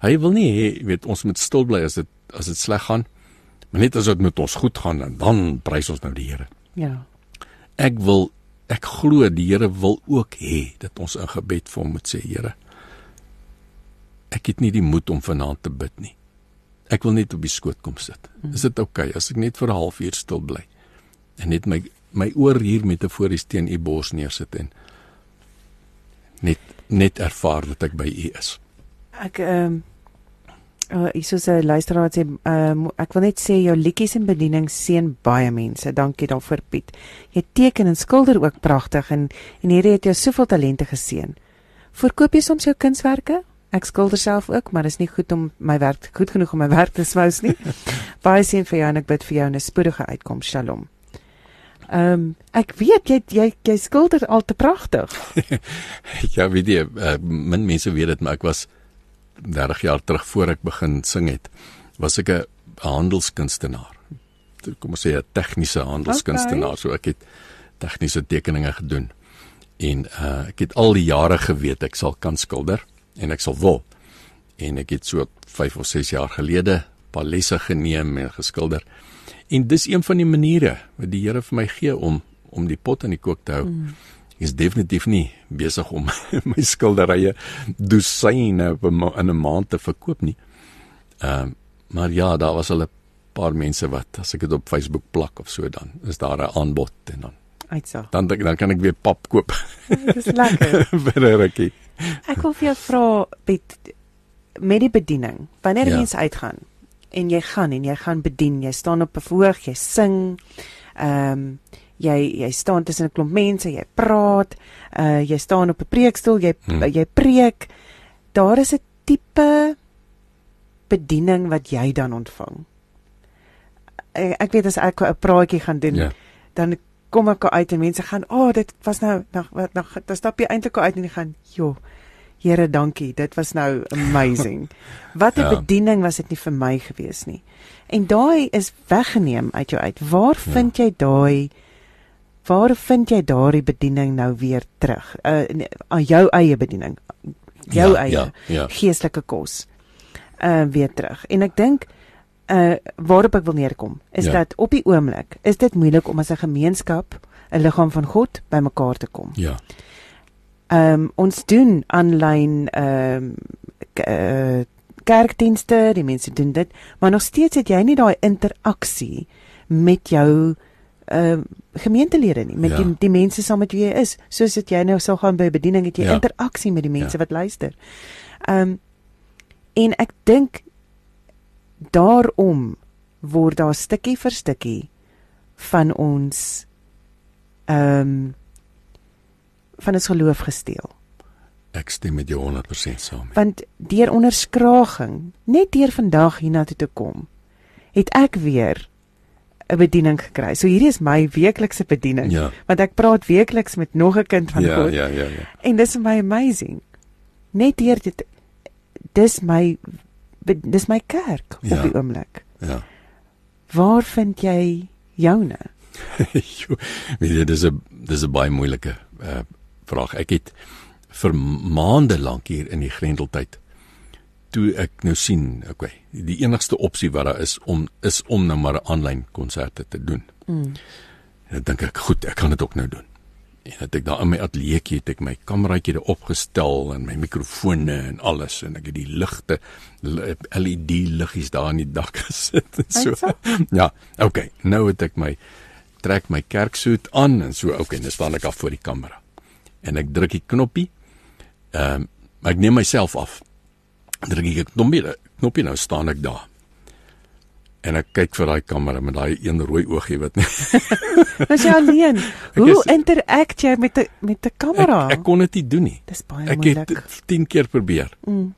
B: Hy wil nie hê weet ons moet stil bly as dit as dit sleg gaan. Maar net as dit met ons goed gaan dan dan prys ons nou die Here.
A: Ja.
B: Ek wil ek glo die Here wil ook hê dat ons in gebed vir hom moet sê Here ek het nie die moed om vanaand te bid nie. Ek wil net op die skoot kom sit. Is dit oukei okay, as ek net vir 'n halfuur stil bly en net my my oor hier metafories teen u bors neersit en net net ervaar dat ek by u is.
A: Ek ehm um, uh, ek sou sê luisteraar sê ehm um, ek wil net sê jou liedjies en bediening seën baie mense. Dankie daarvoor Piet. Jy teken en skilder ook pragtig en en hierdie het jou soveel talente geseën. Verkoop jy soms jou kunswerke? Ek skilder self ook, maar dit is nie goed om my werk goed genoeg om my werk te smous nie. baie seën vir jou en ek bid vir jou 'n spoedige uitkoms. Shalom. Ehm um, ek weet jy jy jy skilder al te pragtig.
B: ja, weet jy, uh, min mense weet dit, maar ek was 30 jaar terug voor ek begin sing het, was ek 'n handelskunstenaar. Kom ons sê 'n tegniese handelskunstenaar, okay. so ek het tegniese tekeninge gedoen. En uh ek het al die jare geweet ek sal kan skilder en ek sal wil. En ek het so 5 of 6 jaar gelede paar lesse geneem en geskilder. En dis een van die maniere wat die Here vir my gee om om die pot in die kook te hou. Mm is definitief nie besig om my skilderye dosyne in 'n maand te verkoop nie. Ehm uh, maar ja, daar was al 'n paar mense wat as ek dit op Facebook plak of so dan is daar 'n aanbod en dan
A: uitsa.
B: Dan dan kan ek weer pap koop.
A: Dis lekker.
B: Vir rukkie.
A: Ek wil vir jou vra met met die bediening. Wanneer ja. mense uitgaan en jy gaan en jy gaan bedien, jy staan op 'n verhoog, jy sing. Ehm um, jy jy staan tussen 'n klomp mense, jy praat, uh jy staan op 'n preekstoel, jy hmm. jy preek. Daar is 'n tipe bediening wat jy dan ontvang. Ek, ek weet as ek 'n praatjie gaan doen, ja. dan kom ek uit en mense gaan, "O, oh, dit was nou nog wat nog dan stap jy eintlik uit en jy gaan, "Jo, Here, dankie. Dit was nou amazing." wat 'n ja. bediening was dit nie vir my gewees nie. En daai is weggeneem uit jou uit. Waar ja. vind jy daai waar vind jy daardie bediening nou weer terug? Uh aan jou eie bediening. Jou ja, eie ja, ja. geestelike kos. Uh weer terug. En ek dink uh waarop ek wil neerkom is ja. dat op die oomblik is dit moeilik om as 'n gemeenskap 'n liggaam van God bymekaar te kom.
B: Ja.
A: Ehm um, ons doen aanlyn ehm um, uh, kerkdienste, die mense doen dit, maar nog steeds het jy nie daai interaksie met jou uh gemeentelede nie met ja. die die mense saam met wie jy is soos dit jy nou sal gaan by bediening het jy ja. interaksie met die mense ja. wat luister. Um en ek dink daarom word daar stukkie vir stukkie van ons um van ons geloof gesteel.
B: Ek stem met jou 100% saam.
A: Want deur onderskraging, net deur vandag hiernatoe te kom, het ek weer 'n bediening gekry. So hierdie is my weeklikse bediening ja. want ek praat weekliks met nog 'n kind van
B: ja,
A: God.
B: Ja, ja, ja.
A: En dis my amazing. Net hier dit dis my dis my kerk ja. op die oomblik.
B: Ja.
A: Waar vind jy joune?
B: Weet jy dis 'n dis 'n baie moeilike uh, vraag. Ek het vir maande lank hier in die Grendeltyd toe ek nou sien, okay, die enigste opsie wat daar is om is om nou maar 'n aanlyn konserte te doen. Mm. En dan dink ek, goed, ek kan dit ook nou doen. En het ek daar in my ateljeeetjie het ek my kameraatjie daar opgestel en my mikrofone en alles en ek het die ligte LED liggies daar in die dak gesit en so. Ja, okay, nou het ek my trek my kerksoet aan en so, okay, dan staan ek af voor die kamera. En ek druk die knoppie. Ehm um, ek neem myself af druk ek knoppie knoppie nou staan ek daar en ek kyk vir daai kamera met daai een rooi oogie wat net
A: As jy alleen? Hoe is, interact jy met die met die kamera?
B: Ek, ek kon dit nie doen nie.
A: Dis baie
B: ek
A: moeilik.
B: ek het 10 keer probeer. Mm.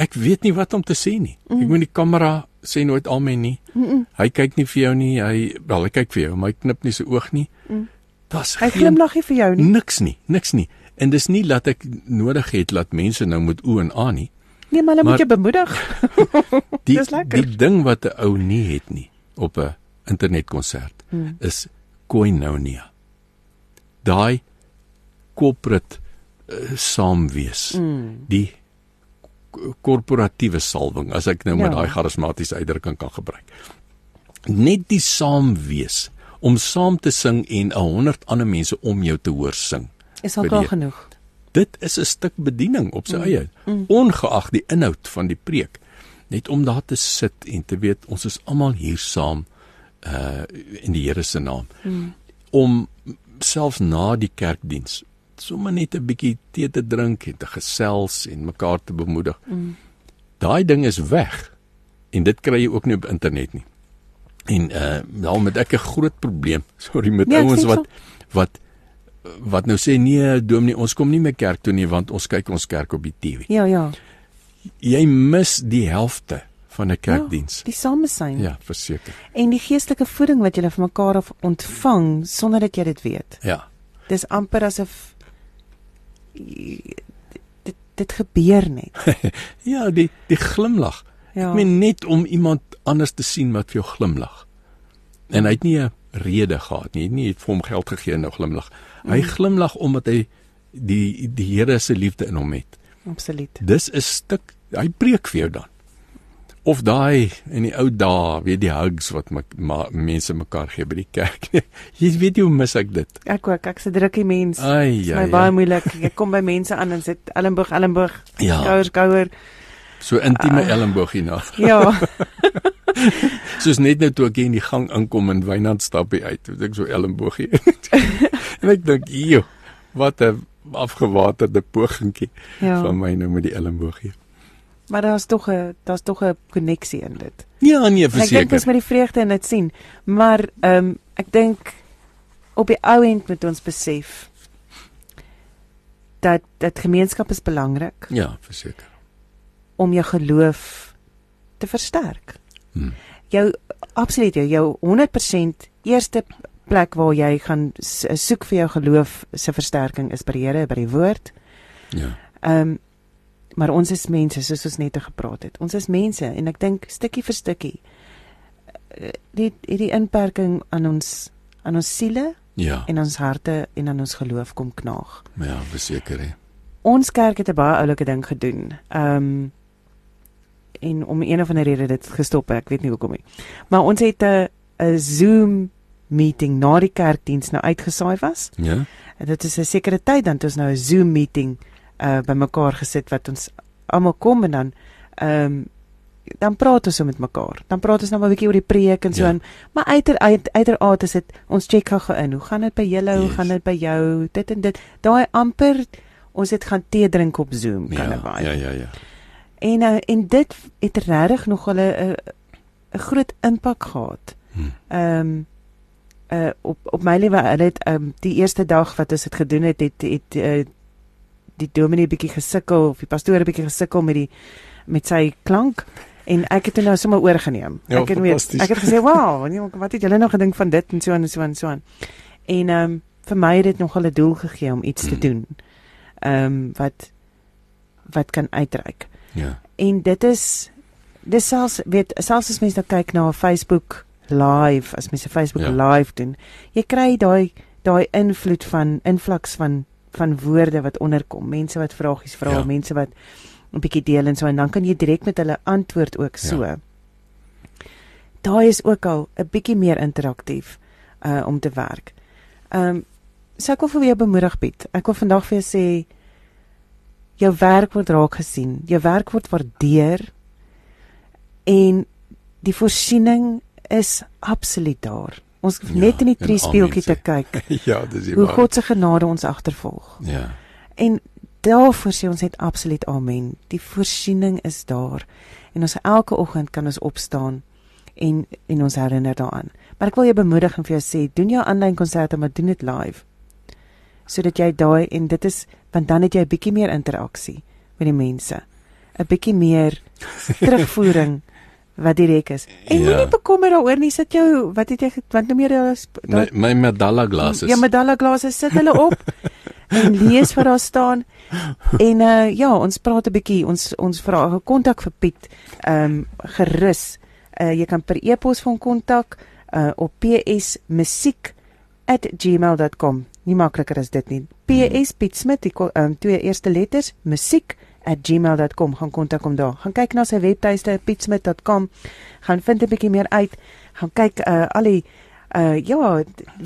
B: ek weet nie wat om te sê nie. Mm. ek moet die kamera sê nooit almen nie. Mm -mm. hy kyk nie vir jou nie. Hy wel hy kyk vir jou maar hy knip nie sy oog nie. Mm.
A: das hy glimlag nie vir jou nie.
B: Niks nie niks nie. En dis nie dat ek nodig het dat mense nou moet o en a nie
A: Nee, maar hulle moet jou bemoedig.
B: die. Die ding wat 'n ou nie het nie op 'n internetkonsert hmm. is koinonia. Daai corporate uh, saamwees. Hmm. Die korporatiewe salwing as ek nou ja. met daai charismatiese uitdrukking kan gebruik. Net die saamwees om saam te sing en 'n 100 ander mense om jou te hoor sing.
A: Is al klaar genoeg.
B: Dit is 'n stuk bediening op sy
A: Mm.
B: eie,
A: Mm.
B: ongeag die inhoud van die preek. Net om daar te sit en te weet ons is almal hier saam uh in die Here se naam.
A: Mm.
B: Om selfs na die kerkdiens sommer net 'n bietjie tee te drink en te gesels en mekaar te bemoedig.
A: Mm.
B: Daai ding is weg. En dit kry jy ook nie op internet nie. En uh daarom het ek 'n groot probleem, sorry met
A: Nee, ek
B: ouens wat wat wat nou sê nee, dominee, ons kom nie meer kerk toe nie want ons kyk ons kerk op die TV.
A: Ja, ja.
B: Jy mis die helfte van 'n kerkdiens.
A: Ja, die samesyn.
B: Ja, verseker.
A: En die geestelike voeding wat jy van mekaar af ontvang sonder dat jy dit weet.
B: Ja.
A: Dis amper asof dit dit gebeur net.
B: ja, die die glimlag.
A: Ja.
B: Ek meen net om iemand anders te sien wat vir jou glimlag. En hy het nie 'n rede gehad nie, hy het nie vir hom geld gegee en nou glimlag. Hy
A: Mm.
B: glimlag omdat hy die die Here se liefde in hom het.
A: Absoluut.
B: Dis 'n stuk hy preek vir jou dan. Of daai in die ou dae, weet die hugs wat my, ma, mense mekaar gee by die kerk. Jy weet jy hoe mis ek dit.
A: Ek ook, ek's 'n drukkie mens.
B: Ai ja.
A: my
B: ja.
A: baie moeilik. Ek kom by mense aan en sit elmboog elmboog,
B: Ja.
A: skouer skouer.
B: So intieme
A: Ah.
B: elmboog hierna.
A: Ja.
B: Soos net nou toe ek hier in die gang inkom en Wynand stap uit, het ek so elmboogie. en ek dink, "Jo, wat 'n afgewaterde pogingkie
A: Ja.
B: van my nou met die elmboogie."
A: Maar daar's tog 'n daar's tog 'n koneksie in dit.
B: Ja, nee,
A: En Ek dink
B: verseker.
A: ons met die vreugde in dit sien. Maar ehm um, ek dink op die ou end moet ons besef dat dat gemeenskap is belangrik
B: Ja, verseker.
A: Om jou geloof te versterk.
B: Hmm.
A: Jou absoluut jou, jou 100% eerste plek waar jy gaan s- soek vir jou geloof se versterking is by die Here, by die woord.
B: Ja.
A: Ehm um, maar ons is mense soos ons net gepraat het. Ons is mense en ek dink stukkie vir stukkie eh, die hierdie inperking aan ons aan ons siele
B: Ja.
A: en ons harte en aan ons geloof kom knaag.
B: Ja, verseker hè.
A: Ons kerk het 'n baie oulike ding gedoen. Ehm um, en om een of ander rede dit gestop, ek weet nie hoekom nie. Maar ons het 'n 'n Zoom meeting na die kerkdiens nou uitgesaai was.
B: Ja.
A: En dit is 'n sekere tyd dan het ons nou 'n Zoom meeting uh bymekaar gesit wat ons almal kom en dan ehm um, dan praat ons so met mekaar. Dan praat ons nou 'n bietjie oor die preek en so
B: Ja.
A: en maar uiter uit, uiteraard is dit ons check gou in. Hoe gaan dit by julle? Hoe
B: Yes.
A: gaan dit by jou? Dit en dit. Daai amper ons het gaan tee drink op Zoom kan
B: Ja,
A: dit baie.
B: ja, ja, ja.
A: En uh, en dit het regtig nog 'n 'n 'n groot impak gehad.
B: Hm.
A: Ehm um, uh op op my lewe hulle het um, die eerste dag wat ons dit gedoen het het het uh, die dominee bietjie gesukkel of die pastoor bietjie gesukkel met die met sy klank en ek het dit nou sommer oorgeneem.
B: Ja,
A: ek het weet, ek het gesê, "Wow, nee, wat het julle nou gedink van dit en so en so en so." aan." En ehm um, vir my het dit nogal 'n doel gegee om iets te
B: Hmm.
A: doen. Ehm um, wat wat kan uitreik.
B: Ja.
A: En dit is dis selfs weet selfs as mense nou kyk na 'n Facebook live, as mense Facebook
B: Ja.
A: ja. live doen, jy kry daai daai invloed van invloeks van van woorde wat onderkom, mense wat vragies vra,
B: Ja.
A: ja. mense wat 'n bietjie deel en so en dan kan jy direk met hulle antwoord ook so.
B: Ja.
A: Ja. Daai is ook al 'n bietjie meer interaktief uh om te werk. Ehm um, so ek wil vir jou bemoedig Piet. Ek wil vandag vir jou sê jou werk word raak gesien. Jou werk word waardeer en die voorsiening is absoluut daar. Ons hoef
B: Ja,
A: net in die speeltjie te kyk
B: ja, dis die
A: hoe
B: waarheid.
A: God se genade ons agtervolg.
B: Ja.
A: En daarvoor sê ons net absoluut amen. Die voorsiening is daar. En ons elke oggend kan ons opstaan en en ons herinner daaraan. Maar ek wil jou bemoedig en vir jou sê, doen jou aanlyn konserte, maar doen dit live. Sodat jy daai en dit is want dan het jy 'n bietjie meer interaksie met die mense. 'n Bietjie meer terugvoering wat direk is. En
B: Ja.
A: moenie bekommer daaroor nie, sit jou wat het jy wat noem jy daai
B: My, my medalla glasses.
A: Ja, medalla glase sit hulle op en lees wat daar staan. En uh ja, ons praat 'n bietjie. Ons ons vra kontak vir Piet. Ehm um, gerus. Uh jy kan per e-pos van kontak uh op psmusiek@gmail.com. Nie makliker as dit nie. PS Piet Smit, die um, twee eerste letters, musiek@gmail.com. Gaan kontak hom daar. Gaan kyk na sy webtuiste pietsmit.com. Gaan vind 'n bietjie meer uit. Gaan kyk uh al die uh ja,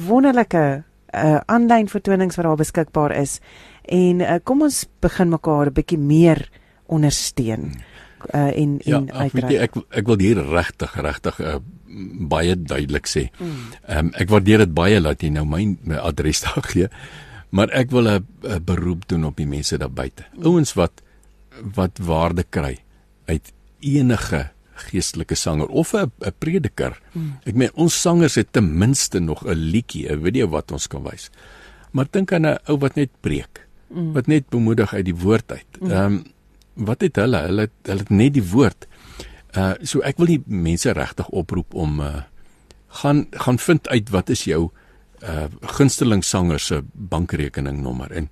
A: wonderlike uh aanlyn vertonings wat daar beskikbaar is. En uh, kom ons begin mekaar 'n bietjie meer ondersteun. Uh en
B: Ja,
A: en
B: weet jy, ek ek wil hier regtig regtig uh, baie duidelik sê. Ehm um, ek waardeer dit baie dat jy nou my, my adres daar gee. Maar ek wil 'n beroep doen op die mense daar buite. Ouens wat wat waarde kry uit enige geestelike sanger of 'n prediker. Ek meen ons sangers het ten minste nog 'n liedjie, 'n video wat ons kan wys. Maar dink aan 'n ou wat net preek, wat net bemoedig uit die woord uit. Ehm um, wat het hulle? Hulle het, hulle het net die woord. Uh so ek wil die mense regtig oproep om uh gaan gaan vind uit wat is jou uh gunsteling sanger se bankrekeningnommer en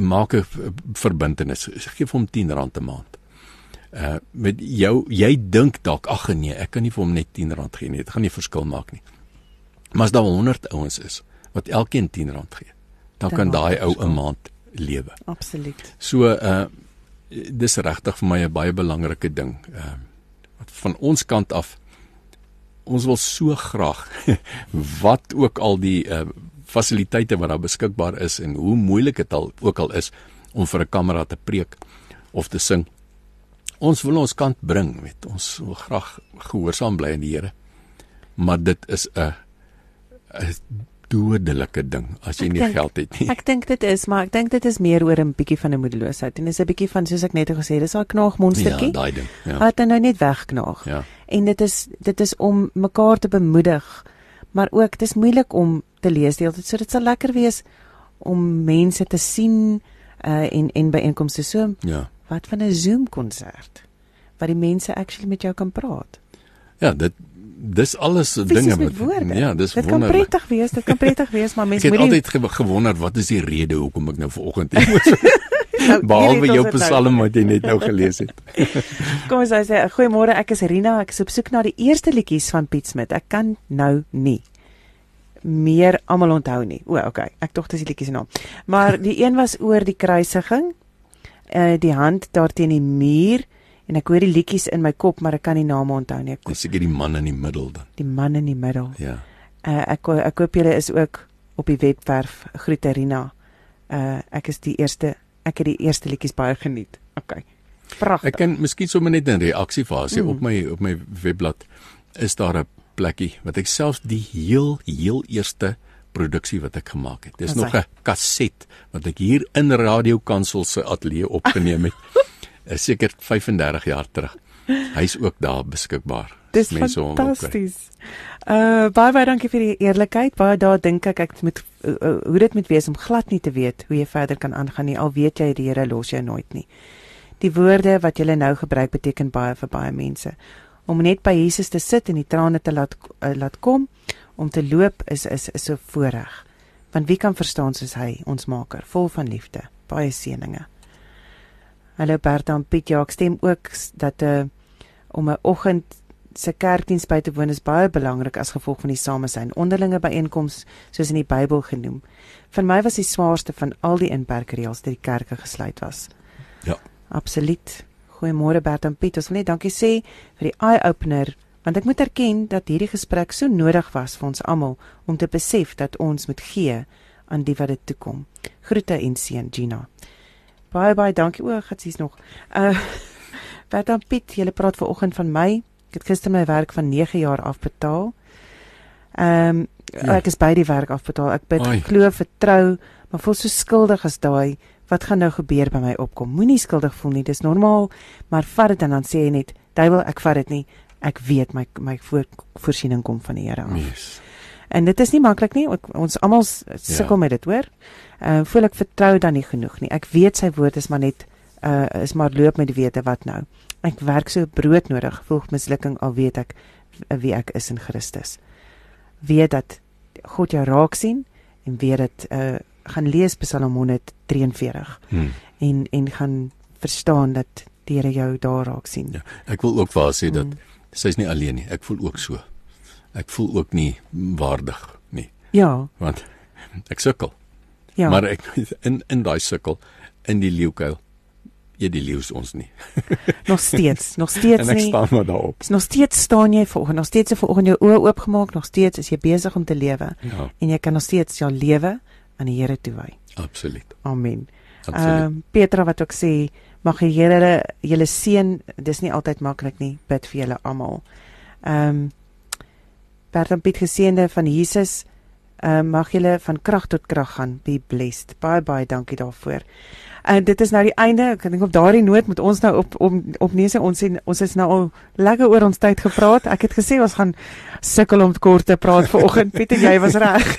B: maak 'n verbintenis. Geef hom R10 'n maand. Uh met jou jy dink dalk ag nee, ek kan nie vir hom net R10 gee nie. Dit gaan nie verskil maak nie. Maar as daar 100 ouens is wat elkeen R10 gee, dan, kan daai ou. 'n maand lewe.
A: Absoluut.
B: So uh dis regtig vir my 'n baie belangrike ding. Uh wat van ons kant af ons wil so graag wat ook al die uh fasiliteite wat daar beskikbaar is en hoe moeilik dit al ook al is om vir 'n kamera te preek of te sing. Ons wil ons kant bring, weet ons wil graag gehoorsaam bly aan die Here. Maar dit is 'n dodelike ding as jy
A: Ek
B: nie
A: dink-
B: geld het nie.
A: Ek dink dit is, maar ek dink dit is meer oor 'n bietjie van 'n moedeloosheid en dis 'n bietjie van soos ek net gesê het, dis daai knaagmonstertjie.
B: Ja, daai ding. Ja.
A: Wat hy nou net wegknaag.
B: Ja.
A: En dit is dit is om mekaar te bemoedig, maar ook dis moeilik om te lees deeltyd. So dit sal lekker wees om mense te sien uh en en byeenkomste so
B: Ja.
A: wat van 'n Zoom konsert waar die mense actually met jou kan praat.
B: Ja, dit dis alles
A: Fisies
B: dinge
A: met woorde.
B: Ja, dis
A: dit kan
B: wonderlik.
A: prettig wees, dit kan prettig wees, maar
B: Ek
A: mense
B: het
A: moet nie
B: altyd ge gewonder wat is die rede hoekom ek nou vanoggend hier moes
A: Nou,
B: behalwe
A: het
B: jou
A: dit nou.
B: psalm wat jy net nou gelees het.
A: Kom ons sê goeiemôre, ek is Rina, ek is op soek na die eerste liedjies van Piet Smit. Ek kan nou nie meer almal onthou nie. O, okay. Ek dink dis die liedjie se naam. Maar die een was oor die kruisiging. Uh die hand daar teen die muur en ek hoor die liedjies in my kop, maar ek kan nie name onthou nie. Ek
B: seker die man in die middel dan.
A: die man in die middel.
B: Ja.
A: Uh ek ek hoop julle is ook op die webwerf Groete Rina. Uh ek is die eerste ek het die eerste liedjies baie geniet. Okay. Pragtig.
B: Ek kan miskien sommer net in reaksiefasie
A: Mm.
B: op my op my webblad is daar 'n plekkie wat ek selfs die heel heel eerste produksie wat ek gemaak het. Dis
A: Wat
B: nog? 'n kaset wat ek hier in Radio Kansel se ateljee opgeneem het. Is seker 35 jaar terug. Hy's ook daar beskikbaar.
A: Dis fantasties. Uh baie baie dankie vir die eerlikheid. Baie daar dink ek ek moet uh, uh, hoe dit moet wees om glad nie te weet hoe jy verder kan aangaan nie. Al weet jy die Here los jou nooit nie. Die woorde wat jy nou gebruik beteken baie vir baie mense. Om net by Jesus te sit en die trane te laat uh, laat kom, om te loop is is is so voorreg. Want wie kan verstaan soos hy, ons Maker, vol van liefde, baie seëninge. Hallo Bertha en Piet, ja, ek stem ook dat 'n uh, om 'n oggend se kerkdiens by te woon is baie belangrik as gevolg van die samesyn, onderlinge byeenkoms soos in die Bybel genoem. Vir my was die swaarste van al die inperkreëls dat die kerke gesluit was.
B: Ja.
A: Absoluut. Goeiemôre Bert en Piet. Ons wil net dankie sê vir die eye opener want ek moet erken dat hierdie gesprek so nodig was vir ons almal om te besef dat ons moet gee aan die wat dit toekom. Groete en seën Gina. Baie baie dankie o, gatsies nog. Uh Bert en Piet, julle praat ver oggend van my. Ek het gister my werk van 9 jaar afbetaal. Ehm um,
B: Ja.
A: ek is by die werk afbetaal. Ek bid
B: Ai.
A: glo vertrou, maar voel so skuldig as daai. Wat gaan nou gebeur by my opkom? Moenie skuldig voel nie. Dis normaal, maar vat dit en dan sê jy net, "Duiwel, ek vat dit nie. Ek weet my my voor, voorsiening kom van die Here af."
B: Yes.
A: En dit is nie maklik nie. Ek, ons almal s- sukkel
B: Ja.
A: met dit, hoor. Ehm uh, voel ek vertrou dan nie genoeg nie. Ek weet sy woord is maar net uh is maar loop met die wete wat nou. Ek werk so broodnodig, voel mislukking al weet ek wie ek is in Christus. Weet dat God jou raak sien en weet dit uh gaan lees Psalm 143
B: Hmm.
A: en en gaan verstaan dat die Here jou daar raak sien.
B: Ja. Ek wil ook vir haar sê dat
A: Mm.
B: sy's nie alleen nie. Ek voel ook so. Ek voel ook nie waardig nie,
A: Ja,
B: want ek sukkel.
A: ja.
B: Maar ek in in daai sukkel in die leeukuil eet die leeu's ons nie.
A: nog steeds, nog steeds
B: en ek
A: nie.
B: staan maar daarop.
A: Nog steeds staan jy voor, nog steeds vanoggend jou oë oopgemaak, nog steeds is jy besig om te lewe
B: Ja,
A: en jy kan nog steeds jou lewe aan die Here toewy.
B: absoluut.
A: Amen.
B: Absoluut.
A: Ehm um, Petra wat ook sê, mag die Here julle seën. Dis nie altyd maklik nie. Bid vir julle almal. Ehm um, Bert en Piet geseënde van Jesus. Ehm um, mag julle van krag tot krag gaan. Be blessed. Baie baie dankie daarvoor. En dit is nou die einde. Ek dink op daardie noot moet ons nou op om opneem sê ons sien ons is nou al lekker oor ons tyd gepraat. Ek het gesê ons gaan sukkel om kort te praat vanoggend. Piet en jy was reg.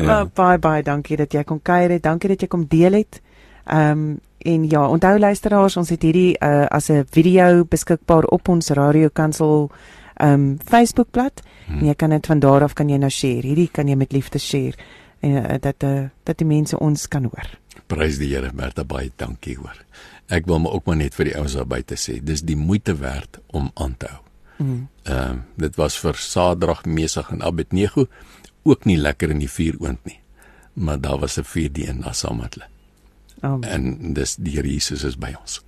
B: Ja.
A: Ja. Baie baie dankie dat jy kom kuier het. Dankie dat jy kom deel het. Ehm um, en ja, onthou luisteraars, ons het hierdie uh, as 'n video beskikbaar op ons Radio Kansel ehm um, Facebookblad. Hmm. En jy kan dit van daar af kan jy nou share. Hierdie kan jy met liefde share en uh, dat uh, dat die mense ons kan hoor.
B: Prys die Here, Bertha, baie dankie hoor. Ek wil maar ook maar net vir die ouens daar buite sê, dis die moeite werd om aan te hou.
A: Mm.
B: Ehm uh, dit was vir Sadrag, Mesach en Abednego ook nie lekker in die vuuroond nie. Maar daar was 'n vierde een daar saam met hulle.
A: Amen.
B: En dis die Here Jesus is by ons.